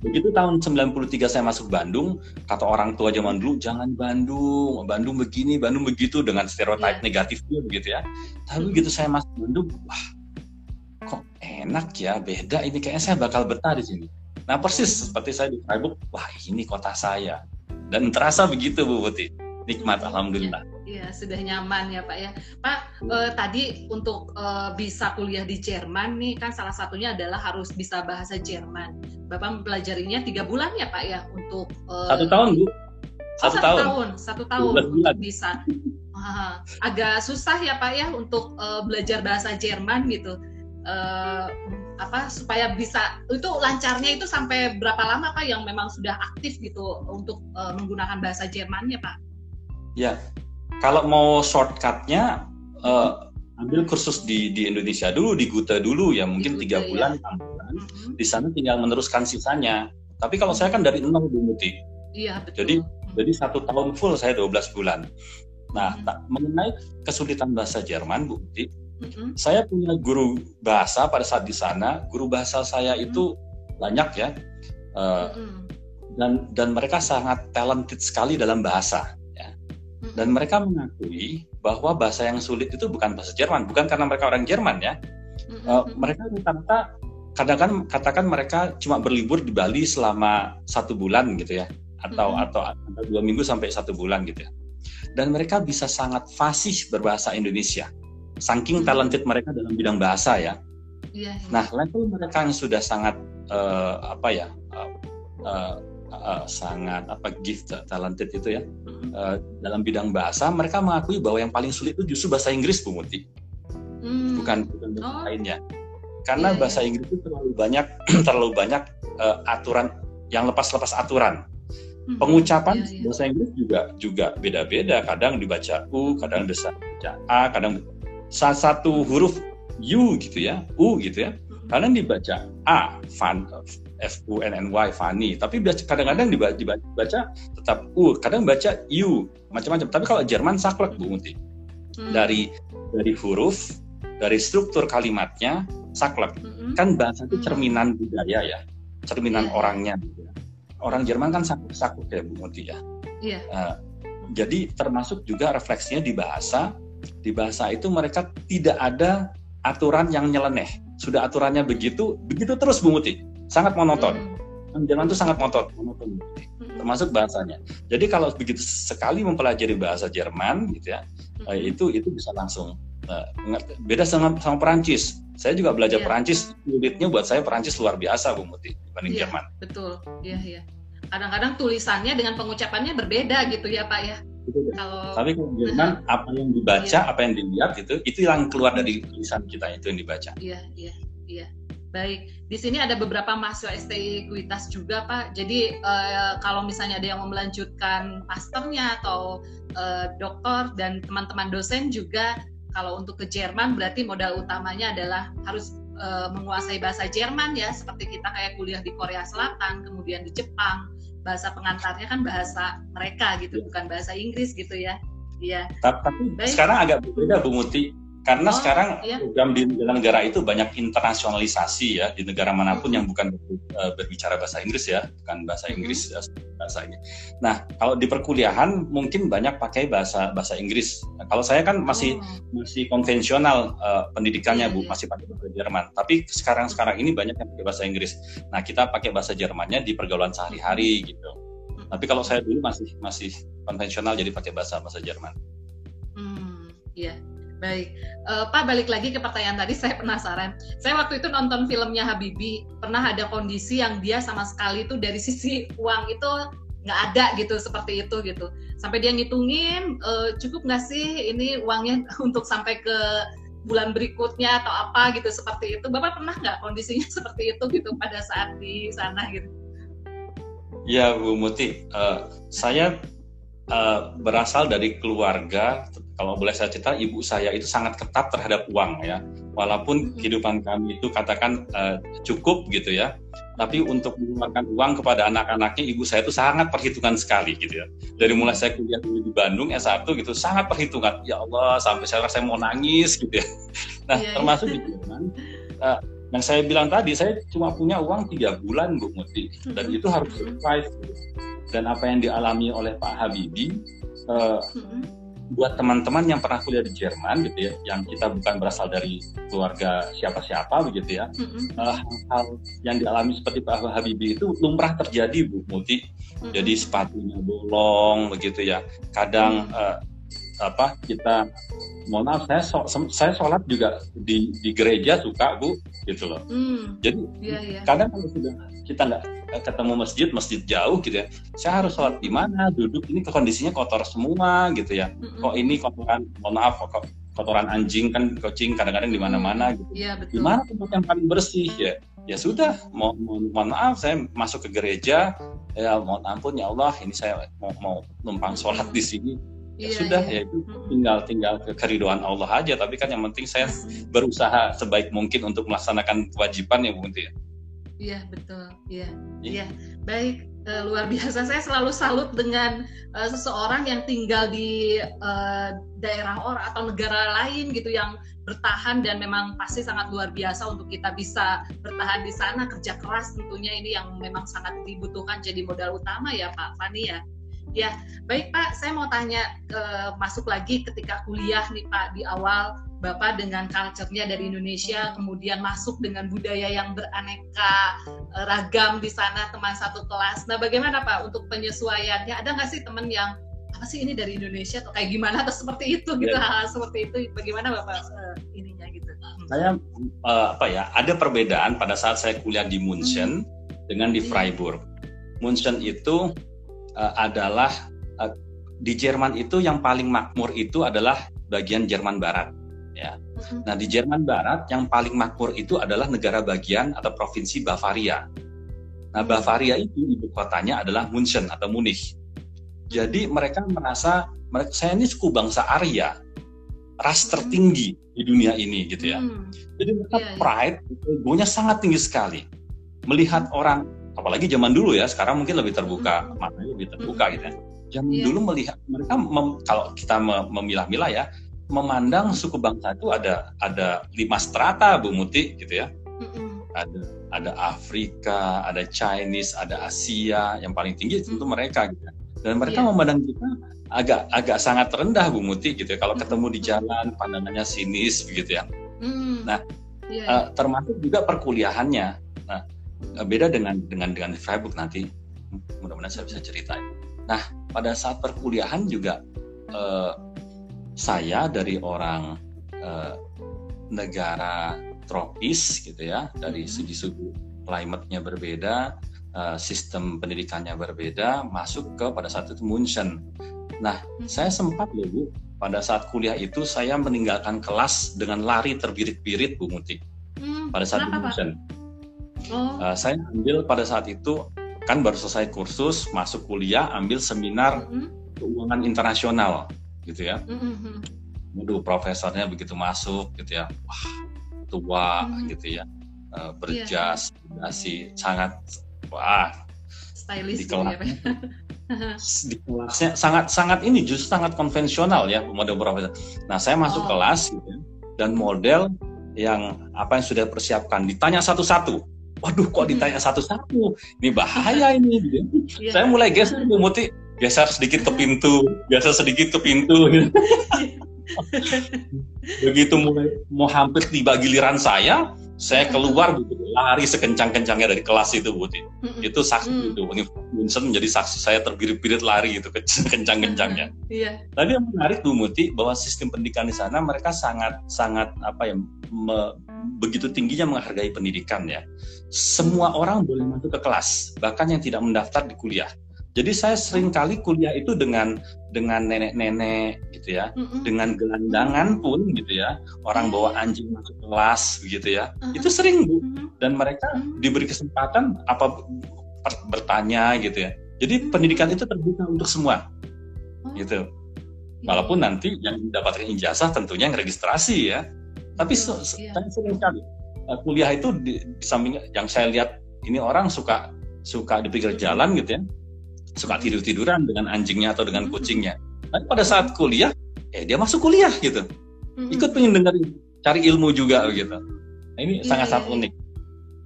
Begitu tahun 93 saya masuk Bandung, kata orang tua zaman dulu jangan Bandung, Bandung begini, Bandung begitu dengan stereotip yeah. negatifnya begitu ya. Tapi begitu saya masuk Bandung, wah kok enak ya, beda ini kayaknya saya bakal betah di sini. Nah persis seperti saya di Freiburg, wah ini kota saya dan terasa begitu Bu Putih nikmat iya, alhamdulillah. Iya, sudah nyaman ya Pak ya. Pak, eh, tadi untuk eh, bisa kuliah di Jerman nih kan salah satunya adalah harus bisa bahasa Jerman. Bapak mempelajarinya tiga bulan ya Pak ya untuk eh, satu tahun Bu. Satu, oh, satu tahun. tahun, satu tahun untuk bisa. Wah, agak susah ya Pak ya untuk uh, belajar bahasa Jerman gitu. Uh, apa supaya bisa itu lancarnya itu sampai berapa lama pak yang memang sudah aktif gitu untuk uh, menggunakan bahasa Jermannya pak? Ya, kalau mau shortcutnya uh, ambil kursus di di Indonesia dulu di Gute dulu ya mungkin tiga ya. bulan enam bulan mm-hmm. di sana tinggal meneruskan sisanya. Tapi kalau saya kan dari nol Bu Muti. Iya betul. Jadi mm-hmm. jadi satu tahun full saya 12 bulan. Nah, mm-hmm. tak, mengenai kesulitan bahasa Jerman Bu Muti, hmm Saya punya guru bahasa pada saat di sana. Guru bahasa saya itu mm-hmm. banyak ya, uh, mm-hmm. dan dan mereka sangat talented sekali dalam bahasa. Ya. Mm-hmm. Dan mereka mengakui bahwa bahasa yang sulit itu bukan bahasa Jerman, bukan karena mereka orang Jerman ya. Mm-hmm. Uh, mereka rata-rata kadang-kadang katakan mereka cuma berlibur di Bali selama satu bulan gitu ya, atau mm-hmm. atau, atau dua minggu sampai satu bulan gitu ya. Dan mereka bisa sangat fasih berbahasa Indonesia saking hmm. talented mereka dalam bidang bahasa ya. Yeah, yeah. Nah, level mereka yang sudah sangat uh, apa ya, uh, uh, uh, sangat apa gift talented itu ya uh, dalam bidang bahasa, mereka mengakui bahwa yang paling sulit itu justru bahasa Inggris, Bu Muti, hmm. bukan bukan bahasa oh. lainnya. Karena yeah, bahasa yeah. Inggris itu terlalu banyak terlalu banyak uh, aturan yang lepas-lepas aturan. Hmm. Pengucapan yeah, yeah. bahasa Inggris juga juga beda-beda. Kadang dibaca u, kadang dibaca a, kadang salah satu huruf U gitu ya, U gitu ya. Kadang dibaca A, fun, F U N N Y, funny. Tapi kadang-kadang dibaca, dibaca tetap U, kadang baca U, macam-macam. Tapi kalau Jerman saklek Bu Muti. Hmm. Dari dari huruf, dari struktur kalimatnya saklek. Hmm. Kan bahasa itu cerminan budaya ya, cerminan yeah. orangnya. Gitu ya. Orang Jerman kan saklek saklek ya Bu Muti ya. Yeah. Uh, Jadi termasuk juga refleksinya di bahasa. Di bahasa itu mereka tidak ada aturan yang nyeleneh. Sudah aturannya begitu, begitu terus Bu Muti. Sangat monoton. Hmm. Jerman itu sangat monoton, monoton hmm. termasuk bahasanya. Jadi kalau begitu sekali mempelajari bahasa Jerman gitu ya, hmm. itu itu bisa langsung uh, beda sama sama Perancis. Saya juga belajar yeah. Perancis, sulitnya buat saya Perancis luar biasa Bu Muti dibanding yeah, Jerman. Betul, iya iya. Kadang-kadang tulisannya dengan pengucapannya berbeda gitu ya Pak ya. Kalau tapi kemudian apa yang dibaca, iya. apa yang dilihat itu itu yang keluar dari tulisan kita itu yang dibaca. Iya, iya, iya. Baik, di sini ada beberapa mahasiswa STI Kuitas juga Pak. Jadi uh, kalau misalnya ada yang mau melanjutkan masternya atau uh, doktor dan teman-teman dosen juga kalau untuk ke Jerman berarti modal utamanya adalah harus uh, menguasai bahasa Jerman ya seperti kita kayak kuliah di Korea Selatan, kemudian di Jepang bahasa pengantarnya kan bahasa mereka gitu, bukan bahasa Inggris gitu ya. Iya. Tapi Baik. sekarang agak berbeda Bu Muti karena oh, sekarang iya. program di negara itu banyak internasionalisasi ya di negara mana pun yang bukan uh, berbicara bahasa Inggris ya bukan bahasa Inggris mm -hmm. bahasa ini. Nah kalau di perkuliahan mungkin banyak pakai bahasa bahasa Inggris. Nah, kalau saya kan masih oh. masih konvensional uh, pendidikannya bu yeah. masih pakai bahasa Jerman. Tapi sekarang sekarang ini banyak yang pakai bahasa Inggris. Nah kita pakai bahasa Jermannya di pergaulan sehari-hari gitu. Tapi kalau saya dulu masih masih konvensional jadi pakai bahasa bahasa Jerman. Hmm, iya. Baik, uh, Pak balik lagi ke pertanyaan tadi. Saya penasaran. Saya waktu itu nonton filmnya Habibi, pernah ada kondisi yang dia sama sekali itu dari sisi uang itu nggak ada gitu, seperti itu gitu. Sampai dia ngitungin, uh, cukup nggak sih ini uangnya untuk sampai ke bulan berikutnya atau apa gitu seperti itu. Bapak pernah nggak kondisinya seperti itu gitu pada saat di sana gitu? Ya Bu Muti, uh, saya uh, berasal dari keluarga kalau boleh saya cerita ibu saya itu sangat ketat terhadap uang ya walaupun mm-hmm. kehidupan kami itu katakan uh, cukup gitu ya tapi untuk mengeluarkan uang kepada anak-anaknya ibu saya itu sangat perhitungan sekali gitu ya dari mulai saya kuliah dulu di Bandung S1 gitu sangat perhitungan ya Allah sampai saya saya mau nangis gitu ya nah yeah, iya. termasuk yeah. di Jerman uh, yang saya bilang tadi saya cuma punya uang tiga bulan Bu Muti dan mm-hmm. itu harus survive dan apa yang dialami oleh Pak Habibie uh, buat teman-teman yang pernah kuliah di Jerman gitu ya, yang kita bukan berasal dari keluarga siapa-siapa begitu ya, mm-hmm. uh, hal yang dialami seperti Pak Habibie itu lumrah terjadi Bu Muti. Mm-hmm. Jadi sepatunya bolong begitu ya. Kadang mm-hmm. uh, apa kita mohon maaf saya so, saya sholat juga di di gereja suka bu gitu loh. Mm. jadi yeah, yeah. kadang kalau sudah kita nggak ketemu masjid masjid jauh gitu ya saya harus sholat di mana duduk ini kondisinya kotor semua gitu ya. Mm-hmm. kok ini kotoran mohon maaf kok kotoran anjing kan kucing kadang-kadang di mana-mana gitu. Yeah, di mana tempat yang paling bersih ya? Ya sudah mo mohon, mohon maaf saya masuk ke gereja. Ya mohon ampun ya Allah ini saya mau, mau numpang sholat di sini ya iya, sudah iya. ya itu tinggal tinggal keriduan Allah aja. Tapi kan yang penting saya berusaha sebaik mungkin untuk melaksanakan kewajiban ya Bu ya? Iya betul. Iya iya. baik uh, luar biasa. Saya selalu salut dengan uh, seseorang yang tinggal di uh, daerah or atau negara lain gitu yang bertahan dan memang pasti sangat luar biasa untuk kita bisa bertahan di sana kerja keras tentunya. Ini yang memang sangat dibutuhkan jadi modal utama ya Pak Fani ya Ya, baik Pak, saya mau tanya uh, masuk lagi ketika kuliah nih Pak di awal Bapak dengan culture-nya dari Indonesia, kemudian masuk dengan budaya yang beraneka uh, ragam di sana teman satu kelas. Nah, bagaimana Pak untuk penyesuaiannya? Ada nggak sih teman yang apa sih ini dari Indonesia atau kayak gimana atau seperti itu gitu hal seperti itu bagaimana Bapak uh, ininya gitu? Saya uh, apa ya ada perbedaan pada saat saya kuliah di München hmm. dengan di iya. Freiburg. München itu uh, adalah uh, di Jerman itu yang paling makmur itu adalah bagian Jerman Barat ya. Mm-hmm. Nah, di Jerman Barat yang paling makmur itu adalah negara bagian atau provinsi Bavaria. Nah, mm-hmm. Bavaria itu ibu kotanya adalah München atau Munich. Jadi mereka merasa mereka saya ini suku bangsa Arya, ras tertinggi di dunia ini gitu ya. Jadi mereka yeah, iya. pride, egonya sangat tinggi sekali. Melihat orang apalagi zaman dulu ya sekarang mungkin lebih terbuka hmm. lebih terbuka hmm. gitu ya zaman yeah. dulu melihat mereka mem, kalau kita memilah-milah ya memandang suku bangsa itu ada ada lima strata Bu Muti gitu ya hmm. ada ada Afrika ada Chinese ada Asia yang paling tinggi tentu mereka gitu ya. dan mereka yeah. memandang kita agak agak sangat rendah Bu Muti gitu ya kalau ketemu di jalan pandangannya sinis begitu ya. Nah, yeah. Iya. uh, termasuk juga perkuliahannya. Nah, beda dengan dengan dengan Freiburg nanti mudah-mudahan saya bisa ceritain. Nah, pada saat perkuliahan juga uh, saya dari orang uh, negara tropis gitu ya, dari mm-hmm. segi suhu climate-nya berbeda, uh, sistem pendidikannya berbeda, masuk ke pada saat itu Munchen. Nah, hmm. saya sempat loh Bu, pada saat kuliah itu saya meninggalkan kelas dengan lari terbirit-birit Bu Muti. Hmm, pada saat di Munchen. Oh. Uh, saya ambil pada saat itu kan baru selesai kursus, masuk kuliah, ambil seminar hmm. keuangan internasional gitu ya. Hmm. hmm, hmm. profesornya begitu masuk gitu ya, wah tua hmm. gitu ya uh, berjas, yeah. Sangat wah stylish di ya, kelas, di kelasnya sangat sangat ini justru sangat konvensional ya model profesor. Nah saya masuk oh. kelas gitu, ya, dan model yang apa yang sudah persiapkan ditanya satu-satu. Waduh kok ditanya satu-satu? Ini bahaya ini. Gitu. Yeah. Saya mulai geser Bu Muti, geser sedikit ke pintu, geser sedikit ke pintu. Gitu. Begitu mulai mau hampir tiba giliran saya, saya keluar gitu, lari sekencang-kencangnya dari kelas itu Buti. Mm-hmm. Itu saksi mm. itu. Ini Vincent menjadi saksi saya terbirit-birit lari gitu kencang-kencangnya. Iya. Tadi yang menarik Bu Muti bahwa sistem pendidikan di sana mereka sangat sangat apa ya me, begitu tingginya menghargai pendidikan ya. Semua orang boleh masuk ke kelas, bahkan yang tidak mendaftar di kuliah. Jadi saya sering kali kuliah itu dengan dengan nenek-nenek gitu ya, mm-hmm. dengan gelandangan pun gitu ya, orang bawa anjing masuk kelas begitu ya, uh-huh. itu sering bu, dan mereka diberi kesempatan apa bertanya gitu ya. Jadi pendidikan itu terbuka untuk semua, oh. gitu. Iya. Walaupun nanti yang mendapatkan ijazah tentunya yang registrasi ya, tapi yeah. saya sering kali uh, kuliah itu di, di samping yang saya lihat ini orang suka suka di pinggir jalan gitu ya suka tidur tiduran dengan anjingnya atau dengan mm-hmm. kucingnya. Tapi pada saat kuliah, eh dia masuk kuliah gitu, mm-hmm. ikut pengen dengar cari ilmu juga gitu. Nah, ini yeah, sangat sangat yeah. unik.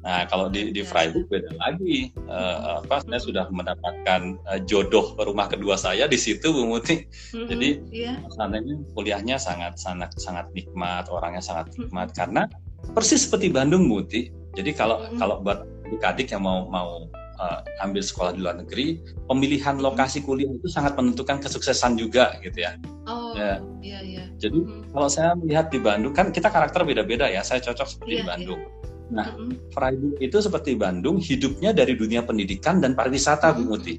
Nah kalau di di Freiburg beda lagi. Uh, apa saya sudah mendapatkan uh, jodoh rumah kedua saya di situ Bu Muti. Mm-hmm, Jadi yeah. sananya kuliahnya sangat sangat sangat nikmat, orangnya sangat nikmat mm-hmm. karena persis seperti Bandung Muti. Jadi kalau mm-hmm. kalau buat adik-adik yang mau mau uh, ambil sekolah di luar negeri, pemilihan lokasi kuliah itu sangat menentukan kesuksesan juga gitu ya. Oh, ya. iya iya. Jadi hmm. kalau saya melihat di Bandung kan kita karakter beda-beda ya. Saya cocok seperti yeah, di iya. Bandung. Yeah. Nah, mm-hmm. Freiburg itu seperti Bandung, hidupnya dari dunia pendidikan dan pariwisata, mm-hmm. Bu Muti.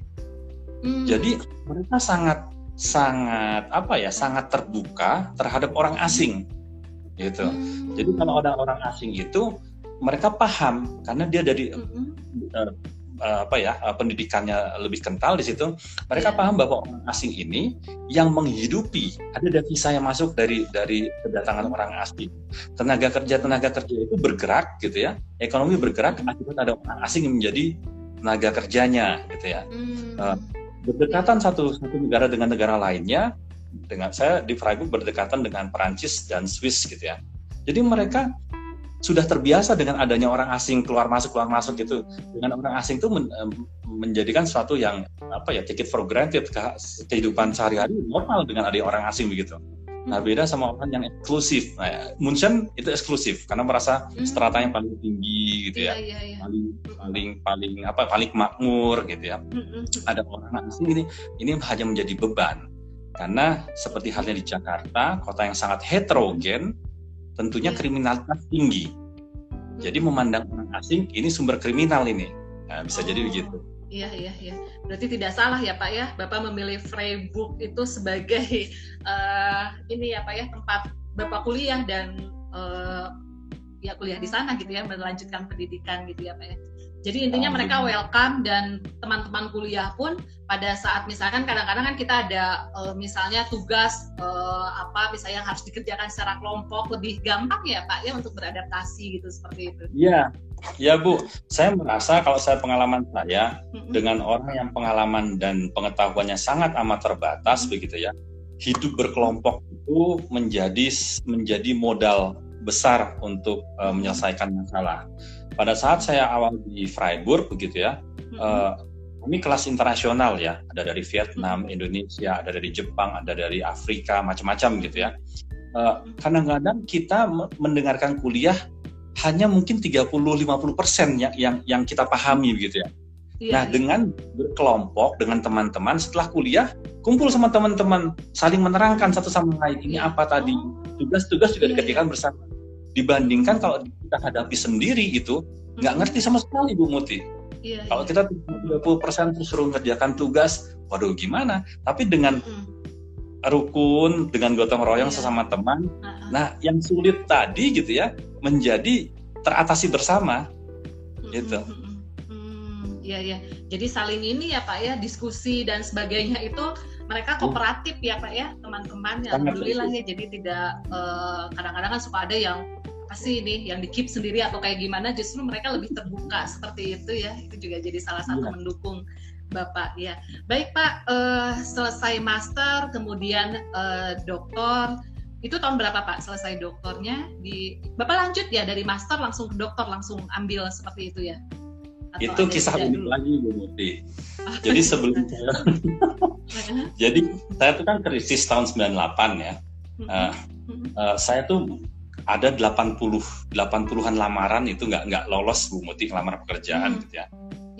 Mm-hmm. Jadi mereka sangat sangat apa ya, sangat terbuka terhadap orang asing, gitu. Mm-hmm. Jadi kalau ada orang asing itu mereka paham karena dia dari mm-hmm. uh, Eh, apa ya uh, pendidikannya lebih kental di situ mereka yeah. paham bahwa orang asing ini yang menghidupi ada devisa yang masuk dari dari kedatangan orang asing tenaga kerja tenaga kerja itu bergerak gitu ya ekonomi bergerak akibat ada orang asing yang menjadi tenaga kerjanya gitu ya mm. uh, berdekatan satu satu negara dengan negara lainnya dengan saya di Freiburg berdekatan dengan Perancis dan Swiss gitu ya jadi mereka sudah terbiasa dengan adanya orang asing keluar masuk keluar masuk gitu. Dengan orang asing itu men, menjadikan sesuatu yang apa ya take it for granted. Kehidupan sehari-hari normal dengan adanya orang asing begitu. Nah hmm. beda sama orang yang eksklusif. Nah Munchen itu eksklusif karena merasa hmm. strata yang paling tinggi gitu ya. Yeah, yeah, yeah. paling paling paling apa paling makmur gitu ya. Hmm, ada orang asing ini ini hanya menjadi beban. Karena seperti halnya di Jakarta kota yang sangat heterogen tentunya iya. kriminalitas tinggi. Jadi memandang orang asing ini sumber kriminal ini, nah, bisa oh, jadi begitu. Iya iya iya. Berarti tidak salah ya Pak ya, Bapak memilih Freiburg itu sebagai uh, ini ya Pak ya tempat Bapak kuliah dan uh, ya kuliah di sana gitu ya, melanjutkan pendidikan gitu ya Pak ya. Jadi intinya oh, mereka welcome dan teman-teman kuliah pun pada saat misalkan kadang-kadang kan kita ada uh, misalnya tugas uh, apa misalnya yang harus dikerjakan secara kelompok lebih gampang ya Pak ya untuk beradaptasi gitu seperti itu. Iya. Ya Bu, saya merasa kalau saya pengalaman saya dengan orang yang pengalaman dan pengetahuannya sangat amat terbatas begitu ya. Hidup berkelompok itu menjadi menjadi modal besar untuk uh, menyelesaikan masalah pada saat saya awal di Freiburg begitu ya, mm-hmm. uh, ini kelas internasional ya, ada dari Vietnam, Indonesia, ada dari Jepang, ada dari Afrika, macam-macam gitu ya. Uh, kadang-kadang kita mendengarkan kuliah hanya mungkin 30-50 persen yang, yang yang kita pahami gitu ya. Yeah, nah, yeah. dengan berkelompok dengan teman-teman setelah kuliah kumpul sama teman-teman saling menerangkan satu sama lain ini yeah. apa tadi oh. tugas-tugas juga yeah. dikerjakan bersama. Dibandingkan kalau kita hadapi sendiri itu nggak ngerti sama sekali Bu Muti. Yeah, kalau yeah. kita 30 persen terus suruh ngerjakan tugas, waduh gimana? Tapi dengan mm rukun dengan gotong royong yeah. sesama teman. Uh-huh. Nah, yang sulit tadi gitu ya menjadi teratasi bersama, uh-huh. gitu. Iya ya. Jadi saling ini ya Pak ya diskusi dan sebagainya itu mereka kooperatif ya Pak ya teman-teman. Ya, alhamdulillah ya. Jadi tidak kadang kadang-kadang kan suka ada yang pasti ini yang di keep sendiri atau kayak gimana justru mereka lebih terbuka seperti itu ya itu juga jadi salah satu ya. mendukung Bapak ya. Baik Pak, uh, selesai master kemudian uh, doktor itu tahun berapa Pak selesai doktornya di Bapak lanjut ya dari master langsung ke dokter langsung ambil seperti itu ya? Atau itu kisah unik lagi Bu Murti. Oh, jadi sebelum saya jadi saya itu kan krisis tahun 98 ya. Uh, uh, saya tuh ada 80 80-an lamaran itu nggak nggak lolos Bu Muti ngelamar pekerjaan hmm. gitu ya.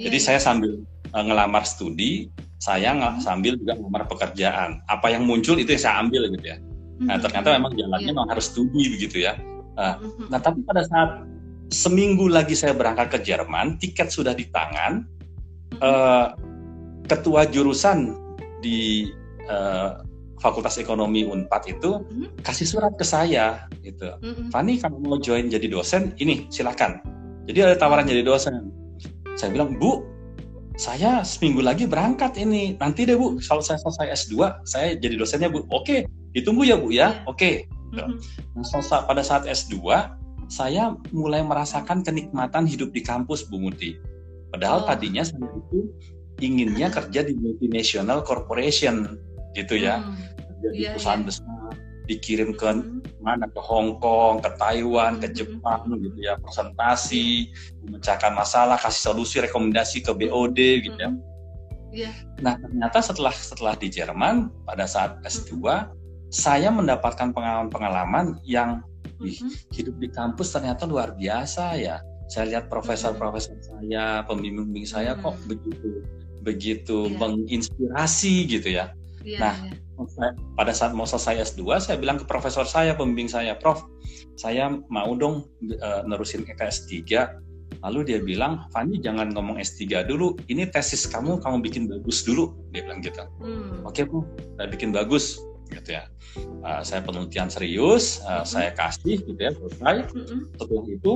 Jadi yeah. saya sambil uh, ngelamar studi, saya hmm. sambil juga ngelamar pekerjaan. Apa yang muncul itu yang saya ambil gitu ya. Nah ternyata memang jalannya yeah. memang harus studi begitu ya. Uh, hmm. Nah tapi pada saat seminggu lagi saya berangkat ke Jerman, tiket sudah di tangan. Uh, ketua jurusan di uh, Fakultas Ekonomi Unpad itu kasih surat ke saya gitu. Fani kamu mau join jadi dosen, ini silakan. Jadi ada tawaran jadi dosen. Saya bilang, Bu, saya seminggu lagi berangkat ini. Nanti deh Bu, kalau saya selesai S2, saya jadi dosennya Bu. Oke, ditunggu ya Bu ya. Iya. Oke. Mm-hmm. Nah, pada saat S2, saya mulai merasakan kenikmatan hidup di kampus Bu Muti. Padahal oh. tadinya saya itu inginnya kerja di multinational corporation gitu ya. Hmm. Jadi yeah, perusahaan yeah. besar dikirim ke mm-hmm. mana ke Hong Kong, ke Taiwan, ke mm-hmm. Jepang gitu ya, presentasi, memecahkan masalah, kasih solusi, rekomendasi ke BOD gitu ya. Yeah. Nah ternyata setelah setelah di Jerman pada saat S2 saya mendapatkan pengalaman-pengalaman yang wih, hidup di kampus ternyata luar biasa ya. Saya lihat profesor-profesor saya, pembimbing saya kok begitu begitu yeah. menginspirasi gitu ya. Yeah, nah, yeah pada saat mau selesai S2 saya bilang ke profesor saya pembimbing saya Prof saya mau dong uh, nerusin ke S3 lalu dia bilang Fani jangan ngomong S3 dulu. Ini tesis kamu kamu bikin bagus dulu. Dia bilang gitu. Hmm. oke okay, Bu saya bikin bagus gitu ya uh, saya penelitian serius uh, hmm. saya kasih gitu ya selesai hmm. setelah itu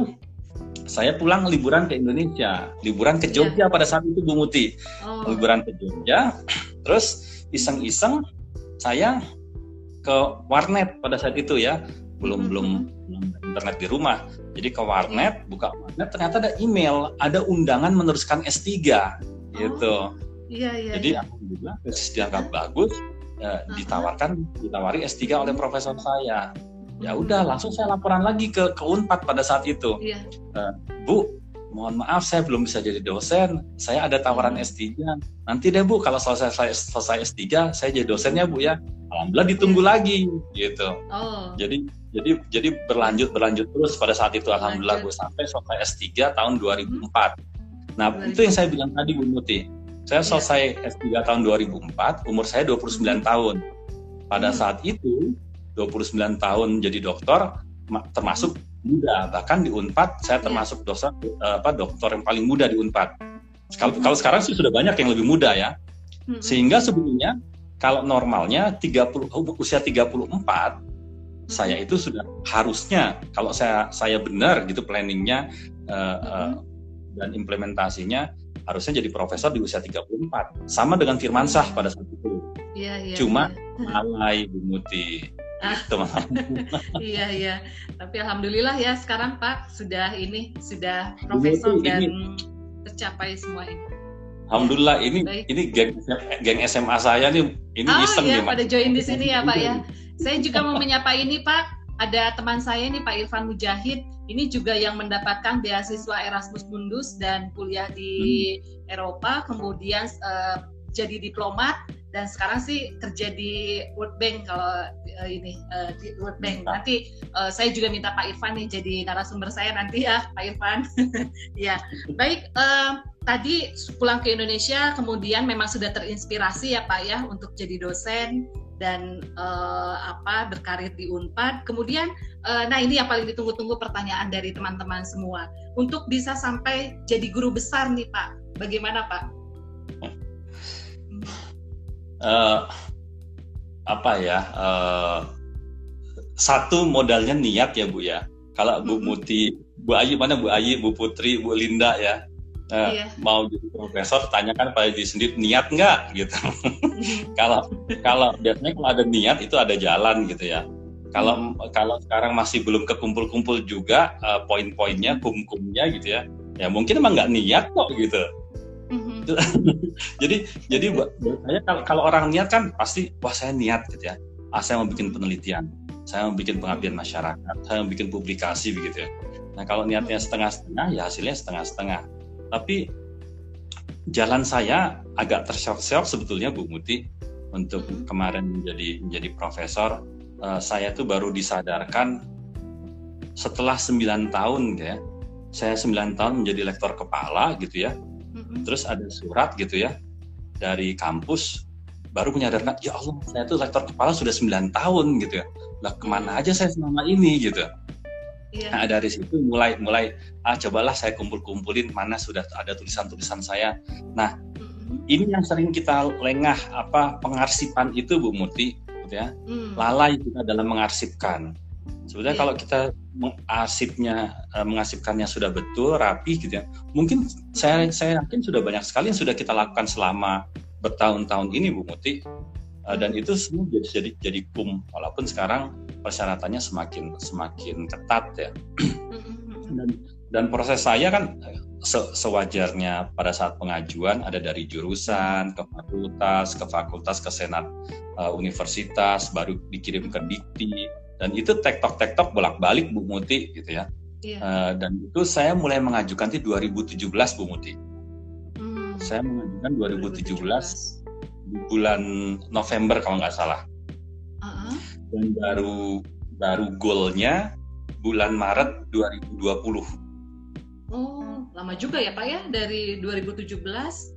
saya pulang liburan ke Indonesia liburan ke iya. Jogja yeah. pada saat itu Bu Muti oh. liburan ke Jogja terus iseng-iseng saya ke warnet pada saat itu ya belum mm-hmm. belum internet di rumah jadi ke warnet buka warnet ternyata ada email ada undangan meneruskan S3 gitu oh, iya, iya, jadi iya. alhamdulillah tesis dianggap bagus ya, ditawarkan ditawari S3 oleh profesor saya. Ya udah langsung saya laporan lagi ke ke Unpad pada saat itu. Iya. uh, Bu mohon maaf saya belum bisa jadi dosen. Saya ada tawaran hmm. S3 nanti deh Bu kalau selesai selesai, selesai S3 saya jadi dosennya Bu ya. Alhamdulillah ditunggu yeah. lagi gitu. Oh. jadi jadi jadi berlanjut berlanjut terus pada saat itu alhamdulillah Bu sampai selesai S3 tahun 2004 nah itu yang saya bilang tadi Bu Muti saya yeah. selesai S3 tahun 2004 umur saya 29 hmm. tahun pada hmm. saat itu 29 tahun jadi dokter termasuk muda bahkan di Unpad saya iya. termasuk dosen apa dokter yang paling muda di Unpad kalau kalau sekarang sih sudah banyak yang lebih muda ya sehingga sebetulnya kalau normalnya 30 usia 34 saya itu sudah harusnya kalau saya saya benar gitu planningnya uh, uh, dan implementasinya harusnya jadi profesor di usia 34 sama dengan Firman Sah pada saat itu. Ya, ya, cuma ya. alay Bu Muti. Gitu iya iya. Tapi alhamdulillah ya sekarang Pak sudah ini sudah profesor ini, dan ini. tercapai semua ini. Alhamdulillah ini Baik. ini geng geng SMA saya nih ini oh, iseng iya, nih pada join di sini ya Pak ya. Saya juga mau menyapa ini Pak ada teman saya nih Pak Irfan Mujahid, ini juga yang mendapatkan beasiswa Erasmus Mundus dan kuliah di hmm. Eropa, kemudian uh, jadi diplomat dan sekarang sih kerja di World Bank kalau uh, ini uh, di World Bank. Nanti uh, saya juga minta Pak Irfan nih jadi narasumber saya nanti ya Pak Irfan. ya baik. Uh, tadi pulang ke Indonesia kemudian memang sudah terinspirasi ya Pak ya untuk jadi dosen dan uh, apa berkarir di Unpad. Kemudian, uh, nah ini yang paling ditunggu-tunggu pertanyaan dari teman-teman semua. Untuk bisa sampai jadi guru besar nih Pak, bagaimana Pak? uh, apa ya uh, satu modalnya niat ya bu ya kalau Bu Muti Bu Ayu mana Bu Ayu Bu Putri Bu Linda ya uh, iya. mau jadi profesor tanyakan pada diri sendiri niat nggak gitu kalau kalau biasanya kalau ada niat itu ada jalan gitu ya kalau kalau sekarang masih belum kekumpul-kumpul juga uh, poin-poinnya kum-kumnya gitu ya ya mungkin emang nggak niat kok gitu Mm-hmm. jadi jadi buat, saya kalau, kalau orang niat kan pasti wah saya niat gitu ya. Ah, saya mau bikin penelitian, saya mau bikin pengabdian masyarakat, saya mau bikin publikasi begitu ya. Nah kalau niatnya setengah-setengah ya hasilnya setengah-setengah. Tapi jalan saya agak terseok-seok sebetulnya Bu Muti untuk mm-hmm. kemarin menjadi menjadi profesor. Uh, saya tuh baru disadarkan setelah 9 tahun ya. Saya 9 tahun menjadi lektor kepala gitu ya terus ada surat gitu ya dari kampus baru menyadarkan ya Allah saya tuh lektor kepala sudah 9 tahun gitu ya lah ke mana aja saya selama ini gitu yeah. nah dari situ mulai mulai ah cobalah saya kumpul-kumpulin mana sudah ada tulisan-tulisan saya nah mm-hmm. ini yang sering kita lengah apa pengarsipan itu Bu Muti gitu ya mm. lalai kita dalam mengarsipkan sebenarnya yeah. kalau kita mengasipnya eh, mengasipkannya sudah betul rapi gitu ya mungkin saya saya yakin sudah banyak sekali yang sudah kita lakukan selama bertahun-tahun ini Bu Muti eh, dan itu semua jadi jadi jadi kum walaupun sekarang persyaratannya semakin semakin ketat ya. Dan dan proses saya kan eh, se sewajarnya pada saat pengajuan ada dari jurusan ke fakultas ke fakultas ke senat uh, universitas baru dikirim ke dikti. Dan itu tektok tektok bolak balik Bu Muti gitu ya. Yeah. Iya. uh, dan itu saya mulai mengajukan di 2017 Bu Muti. Hmm. saya mengajukan 2017, 2017 di bulan November kalau nggak salah uh-huh. dan baru baru goalnya bulan Maret 2020 Oh, lama juga ya Pak ya dari 2017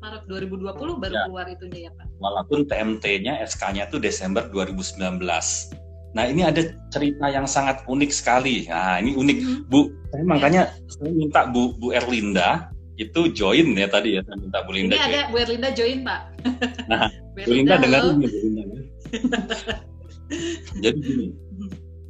Maret 2020 baru ya. keluar itunya ya Pak. Walaupun TMT-nya SK-nya tuh Desember 2019. Nah ini ada cerita yang sangat unik sekali. Nah ini unik, hmm. Bu. Saya makanya saya minta Bu Bu Erlinda itu join ya tadi ya saya minta Bu Linda. Ini join. ada Bu Erlinda join Pak. Nah Bu Linda dengar ini. Ya. Jadi gini,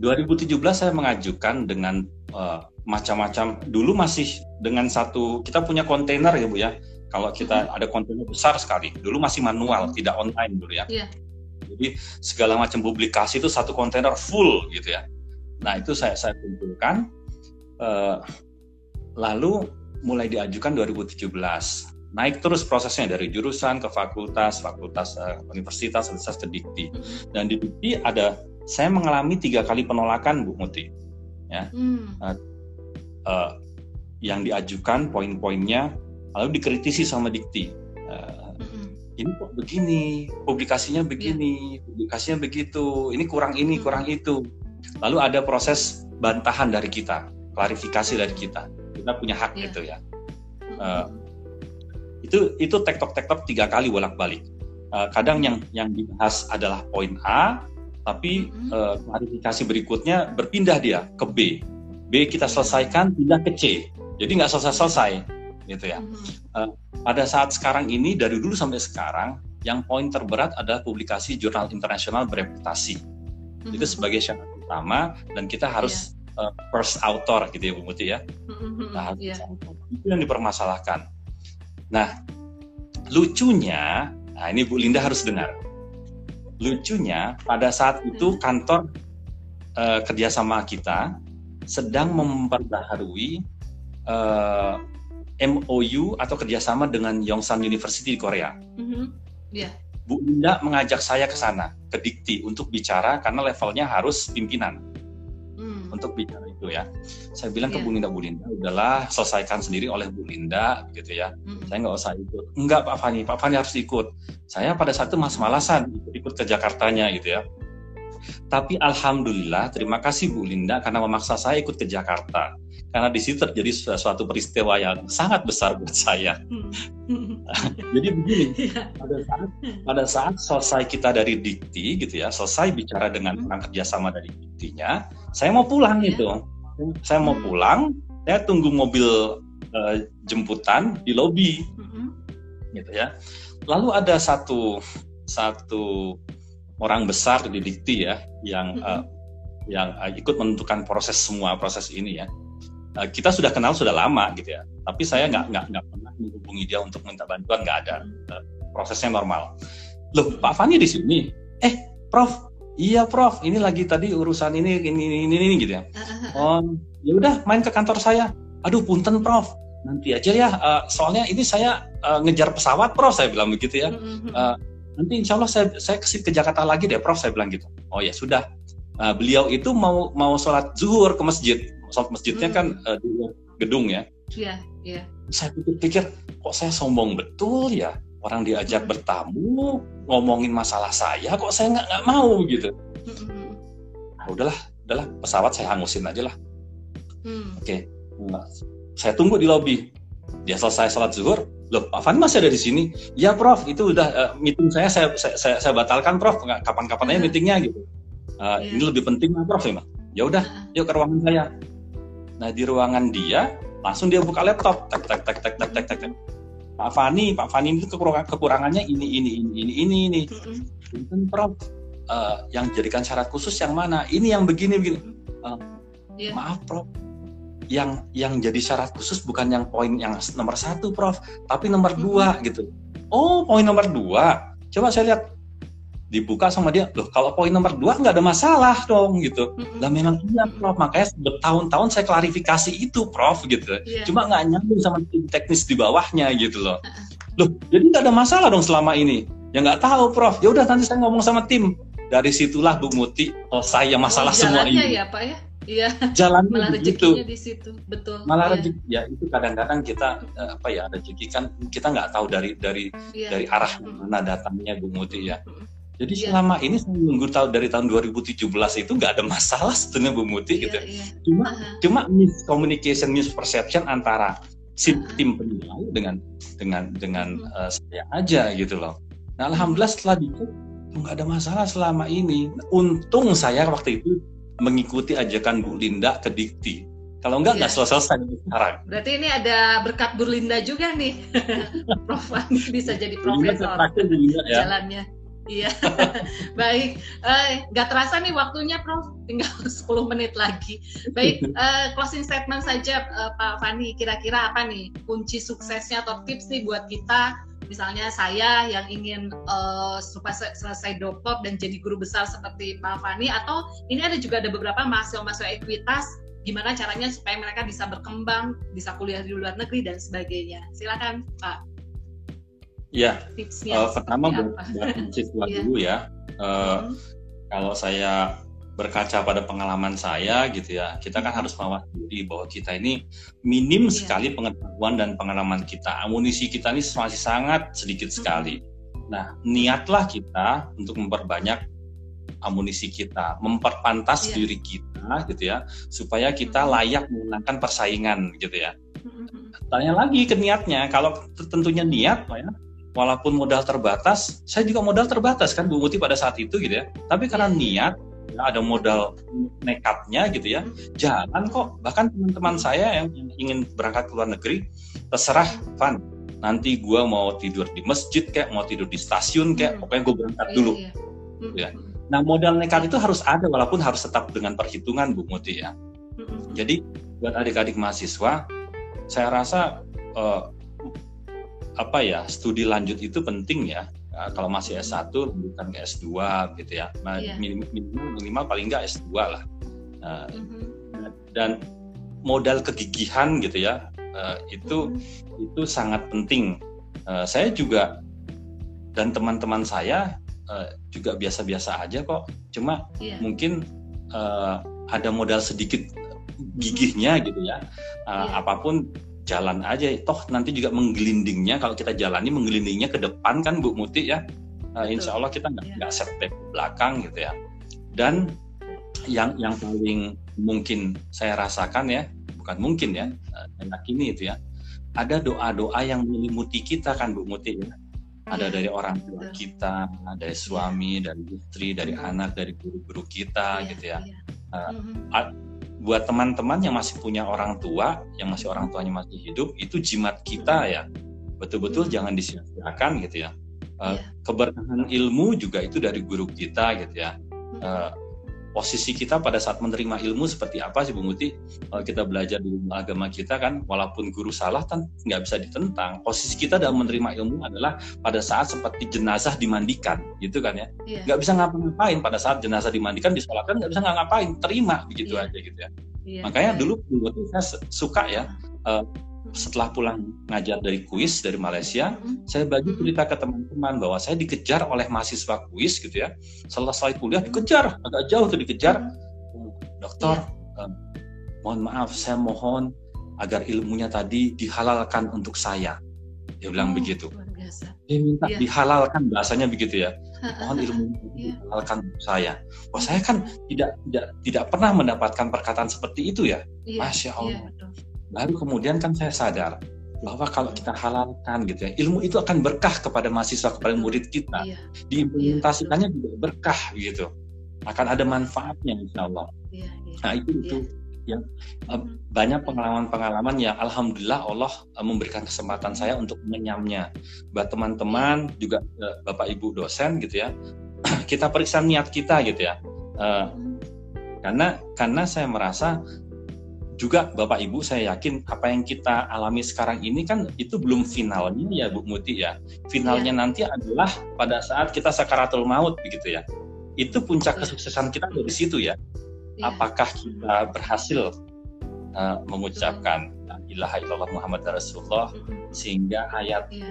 2017 saya mengajukan dengan uh, macam-macam. Dulu masih dengan satu kita punya kontainer ya Bu ya. Kalau kita hmm. ada kontainer besar sekali. Dulu masih manual, hmm. tidak online dulu ya. Yeah jadi segala macam publikasi itu satu kontainer full gitu ya. Nah itu saya saya kumpulkan, uh, lalu mulai diajukan 2017. Naik terus prosesnya dari jurusan ke fakultas, fakultas uh, universitas, universitas ke dikti. Dan di dikti ada saya mengalami tiga kali penolakan Bu Muti. Ya, hmm. uh, uh, yang diajukan poin-poinnya lalu dikritisi sama dikti. Uh, ini kok begini, publikasinya begini, yeah. publikasinya begitu, ini kurang ini, hmm. kurang itu. Lalu ada proses bantahan dari kita, klarifikasi dari kita. Kita punya hak yeah. gitu ya. Uh, itu itu tektok-tektok tiga kali bolak-balik. Uh, kadang yang yang dibahas adalah poin A, tapi mm-hmm. uh, klarifikasi berikutnya berpindah dia ke B. B kita selesaikan pindah ke C. Jadi nggak selesai-selesai gitu ya. Uh, pada saat sekarang ini dari dulu sampai sekarang yang poin terberat adalah publikasi jurnal internasional bereputasi. Mm-hmm. Itu sebagai syarat utama dan kita harus yeah. uh, first author gitu ya Bu Muti ya. Mm-hmm. Nah, yeah. itu yang dipermasalahkan. Nah, lucunya, nah ini Bu Linda harus dengar. Lucunya pada saat itu mm-hmm. kantor uh, kerjasama kita sedang memperbaharui uh, MOU atau kerjasama dengan Yongsan University di Korea. Mm-hmm. Yeah. Bu Linda mengajak saya ke sana, ke Dikti untuk bicara karena levelnya harus pimpinan. Mm. untuk bicara itu ya. Saya bilang ke Iya. Bu Linda, Bu Linda, udahlah selesaikan sendiri oleh Bu Linda gitu ya. Mm-mm. Saya nggak usah ikut. Enggak Pak Fani, Pak Fani harus ikut. Saya pada saat itu mas-malasan ikut, ikut ke Jakartanya gitu ya. Tapi alhamdulillah, terima kasih Bu Linda karena memaksa saya ikut ke Jakarta. Karena di situ terjadi suatu peristiwa yang sangat besar buat saya. Mm. Jadi begini, Iya. pada saat pada saat selesai kita dari dikti gitu ya, selesai bicara dengan Hmm. orang kerjasama dari diktinya, saya mau pulang Iya. gitu. Saya mau Hmm. pulang, saya tunggu mobil eh, jemputan di lobi gitu ya. Lalu ada satu satu orang besar di dikti ya yang eh, yang eh, ikut menentukan proses semua proses ini ya. Eh, kita sudah kenal sudah lama gitu ya, tapi saya nggak nggak nggak pernah menghubungi dia untuk minta bantuan nggak ada Eh, prosesnya normal. Loh Pak Fani di sini? Eh Prof, iya Prof, ini lagi tadi urusan ini ini ini ini, ini gitu ya. Oh ya udah main ke kantor saya. Aduh punten Prof, nanti aja ya. eh, soalnya ini saya ngejar pesawat Prof, saya bilang begitu ya. Eh, nanti insya Allah saya saya ke sini ke Jakarta lagi deh Prof, saya bilang gitu. Oh ya sudah. Beliau itu mau mau sholat zuhur ke masjid. Sholat masjidnya Hmm. kan eh, di gedung ya. Iya, iya. Saya pikir-pikir kok saya sombong betul ya. Orang diajak Hmm. bertamu ngomongin masalah saya, kok saya nggak nggak mau gitu. Mm-mm. Nah, udahlah, udahlah pesawat saya hangusin aja lah. Mm. Oke, Nah, saya tunggu di lobi. Dia selesai sholat zuhur. Loh, Pak Fani masih ada di sini? Ya, Prof. Itu udah eh, meeting saya, saya, saya, saya, saya batalkan, Prof. Kapan-kapan aja Hmm. meetingnya gitu. Eh, Iya. Ini lebih penting, Prof. Ya. Ya udah, Ah, yuk ke ruangan saya. Nah, di ruangan dia, langsung dia buka laptop. Tak, tak, tak, tak, tak, tak. tak. Pak Fani, Pak Fani itu kekurangan, kekurangannya ini, ini, ini, ini, ini, ini. Punten, Prof. Eh, yang jadikan syarat khusus yang mana? Ini yang begini, begini. Iya. maaf prof yang yang jadi syarat khusus bukan yang poin yang nomor satu prof tapi nomor Mhm. dua gitu oh poin nomor dua coba saya lihat dibuka sama dia loh kalau poin nomor dua nggak ada masalah dong gitu Mm-mm. lah memang iya prof makanya bertahun-tahun saya klarifikasi itu prof gitu Iya. cuma nggak nyambung sama tim teknis di bawahnya gitu loh loh jadi nggak ada masalah dong selama ini ya nggak tahu prof ya udah nanti saya ngomong sama tim dari situlah Bu Muti oh saya masalah Oh, semua ini ya, Pak ya? Iya, jalannya malah rezekinya di situ. Betul. malah Iya, rezeki ya itu kadang-kadang kita eh, apa ya rezeki kan kita nggak tahu dari dari iya. dari arah mana datangnya Bu Muti ya. Jadi Iya. selama ini saya menunggu tahu dari tahun 2017 itu nggak ada masalah sebetulnya Bu Muti Iya, gitu iya. cuma Aha. cuma miscommunication misperception antara si Ah. tim penilai dengan dengan dengan Mhm. eh, saya aja gitu loh nah alhamdulillah setelah dicek nggak ada masalah selama ini untung saya waktu itu mengikuti ajakan Bu Linda ke Dikti kalau nggak nggak Iya. selesai selesai sekarang Berarti ini ada berkat Burlinda juga nih. Prof bisa jadi profesor Linda ya jalannya. Iya. Baik. Eh, nggak terasa nih waktunya Prof. Tinggal 10 menit lagi. Baik, eh, closing statement saja eh, Pak Fani. Kira-kira apa nih kunci suksesnya atau tips nih buat kita misalnya saya yang ingin se- selesai doktor dan jadi guru besar seperti Pak Fani atau ini ada juga ada beberapa mahasiswa-mahasiswa ekuitas gimana caranya supaya mereka bisa berkembang, bisa kuliah di luar negeri dan sebagainya. Silakan Pak ya tipsnya. Eh, pertama buat, mahasiswa Iya. dulu ya. Eh, Hmm, kalau saya berkaca pada pengalaman saya gitu ya, kita kan Mhm. harus mawas diri bahwa kita ini minim Iya. sekali pengetahuan dan pengalaman kita. Amunisi kita ini masih sangat sedikit sekali. Nah, niatlah kita untuk memperbanyak amunisi kita, memperpantas Iya. diri kita gitu ya, supaya kita Mhm. layak memenangkan persaingan gitu ya. hmm, hmm, Tanya lagi ke niatnya, kalau tentunya niat, ya, walaupun modal terbatas, saya juga modal terbatas kan Bu Muti pada saat itu gitu ya. Tapi karena niat, ya, ada modal nekatnya gitu ya, jalan kok. Bahkan teman-teman saya yang ingin berangkat ke luar negeri, terserah, Van. Nanti gua mau tidur di masjid kayak, mau tidur di stasiun kayak, Hmm. pokoknya gue berangkat Iya, dulu. iya. Hmm, Ya. hmm, Nah modal nekat itu harus ada, walaupun harus tetap dengan perhitungan Bu Muti ya. hmm, hmm. Jadi buat adik-adik mahasiswa, saya rasa eh, apa ya studi lanjut itu penting ya. Nah, kalau masih S1 lanjutkan ke S2 gitu ya. Nah, Iya. minim- minimal, minimal paling nggak S2 lah. Nah, Hmm, dan modal kegigihan gitu ya eh, itu hmm. itu sangat penting. Eh, saya juga dan teman-teman saya eh, juga biasa-biasa aja kok. Cuma Iya. mungkin ada modal sedikit gigihnya gitu ya. Uh, yeah. Apa pun jalan aja. Toh nanti juga menggelindingnya kalau kita jalani menggelindingnya ke depan kan Bu Muti ya. Uh, insya Allah kita nggak nggak yeah. setback belakang gitu ya. Dan yang yang paling mungkin saya rasakan ya bukan mungkin ya saya yakini itu ya ada doa-doa yang menyelimuti kita kan Bu Muti ya. Ada iya, dari orang tua kita, dari suami, dari istri, dari anak, dari guru-guru kita, yeah, gitu ya. Yeah. Uh, buat teman-teman yang masih punya orang tua, yang masih orang tuanya masih hidup, itu jimat kita ya. Betul-betul hmm. jangan disia-siakan gitu ya. Uh, yeah. Keberkahan ilmu juga itu dari guru kita gitu ya. Uh, posisi kita pada saat menerima ilmu seperti apa sih Bu Muti? Kalau kita belajar di ilmu agama kita kan, walaupun guru salah kan nggak bisa ditentang. Posisi kita dalam menerima ilmu adalah pada saat seperti jenazah dimandikan, gitu kan ya? Yeah. Nggak bisa ngapa-ngapain pada saat jenazah dimandikan, disolatkan nggak bisa ngapain, terima begitu yeah. aja gitu ya. Yeah. Makanya yeah. dulu Bu Muti saya suka ya. Uh, setelah pulang ngajar dari kuis dari Malaysia, mm-hmm. saya bagi cerita ke teman-teman bahwa saya dikejar oleh mahasiswa kuis gitu ya. Selesai kuliah dikejar, agak jauh tuh dikejar. Mm-hmm. Dokter, yeah. um, mohon maaf, saya mohon agar ilmunya tadi dihalalkan untuk saya. Dia bilang oh, begitu. Dia minta yeah. dihalalkan bahasanya begitu ya. Mohon ilmu yeah. dihalalkan untuk saya. Wah saya kan tidak tidak tidak pernah mendapatkan perkataan seperti itu ya. Yeah. Masya Allah. Baru kemudian kan saya sadar bahwa kalau kita halalkan gitu ya ilmu itu akan berkah kepada mahasiswa kepada murid kita. Iya. diimplementasikannya iya, juga berkah gitu. Akan ada manfaatnya insya Allah. Iya, iya. nah itu iya. itu yang uh, banyak pengalaman-pengalaman yang alhamdulillah Allah uh, memberikan kesempatan saya untuk menyamnya buat teman-teman juga uh, bapak ibu dosen gitu ya kita periksa niat kita gitu ya. Uh, karena karena saya merasa juga Bapak Ibu saya yakin apa yang kita alami sekarang ini kan itu belum finalnya ya Bu Muti ya. Finalnya ya. nanti adalah pada saat kita sakaratul maut begitu ya. Itu puncak ya. kesuksesan kita dari situ ya. ya. Apakah kita berhasil uh, mengucapkan la ilaha illallah Muhammad Rasulullah sehingga ayat ya.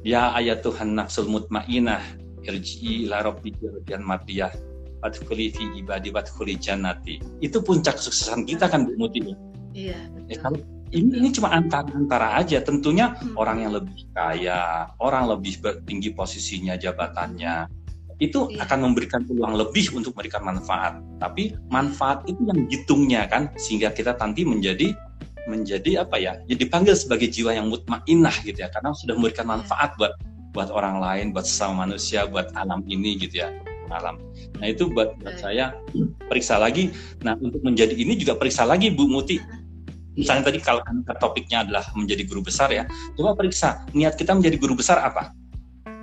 ya ayat Tuhan nafsul mutmainah irji'i ila rabbika radiyan wadkhuli fi ibadi wadkhuli jannati. Itu puncak kesuksesan kita kan Bu Muti. Iya. Eh, kalau ini ini cuma antara antara aja. Tentunya hmm. orang yang lebih kaya, orang lebih tinggi posisinya, jabatannya, itu iya. akan memberikan peluang lebih untuk memberikan manfaat. Tapi manfaat itu yang hitungnya kan, sehingga kita nanti menjadi menjadi apa ya? Jadi dipanggil sebagai jiwa yang mutmainah gitu ya, karena sudah memberikan iya. manfaat buat buat orang lain, buat sesama manusia, buat alam ini gitu ya alam. Nah itu buat, buat saya periksa lagi. Nah untuk menjadi ini juga periksa lagi Bu Muti. Misalnya tadi kalau topiknya adalah menjadi guru besar ya, coba periksa niat kita menjadi guru besar apa.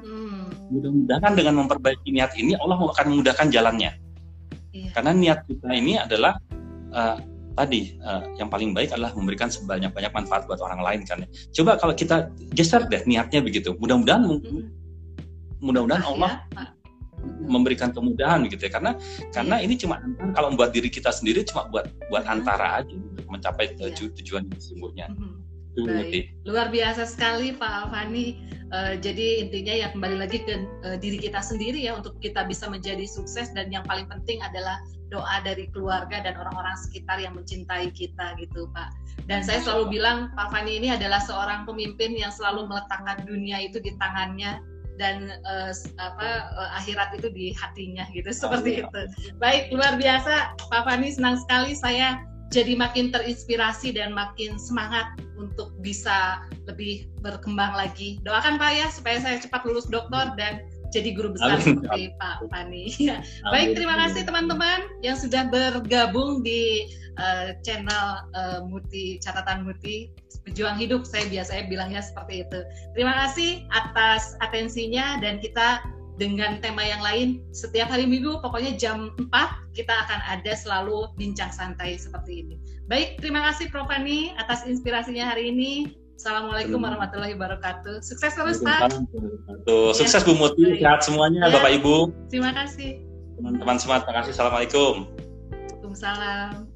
Hmm. Mudah-mudahan dengan memperbaiki niat ini Allah akan memudahkan jalannya. Iya. Karena niat kita ini adalah uh, tadi uh, yang paling baik adalah memberikan sebanyak-banyak manfaat buat orang lain kan. Ya. Coba kalau kita geser deh niatnya begitu. Mudah-mudahan hmm. mudah-mudahan Allah ya, memberikan kemudahan gitu ya karena karena ini cuma kalau membuat diri kita sendiri cuma buat buat antara aja untuk mencapai yeah. tujuan sesungguhnya. Mm-hmm. Baik. Luar biasa sekali Pak Alfani. Uh, jadi intinya ya kembali lagi ke uh, diri kita sendiri ya untuk kita bisa menjadi sukses dan yang paling penting adalah doa dari keluarga dan orang-orang sekitar yang mencintai kita gitu Pak. Dan saya selalu bilang Pak Fani ini adalah seorang pemimpin yang selalu meletakkan dunia itu di tangannya dan uh, apa uh, akhirat itu di hatinya gitu seperti itu. Baik luar biasa Pak Fani senang sekali saya jadi makin terinspirasi dan makin semangat untuk bisa lebih berkembang lagi. Doakan Pak ya supaya saya cepat lulus doktor dan jadi guru besar Amin. seperti Pak Fani. Ya. Baik, terima kasih teman-teman yang sudah bergabung di uh, channel uh, Muti catatan Muti pejuang hidup saya biasanya bilangnya seperti itu. Terima kasih atas atensinya dan kita dengan tema yang lain setiap hari Minggu pokoknya jam 4 kita akan ada selalu bincang santai seperti ini. Baik, terima kasih Prof Fani atas inspirasinya hari ini. Assalamualaikum warahmatullahi wabarakatuh. Sukses terus, Pak. Sukses Bu Muti, sehat semuanya ya. Bapak Ibu. Terima kasih. Teman-teman semua, terima kasih. Assalamualaikum. Waalaikumsalam.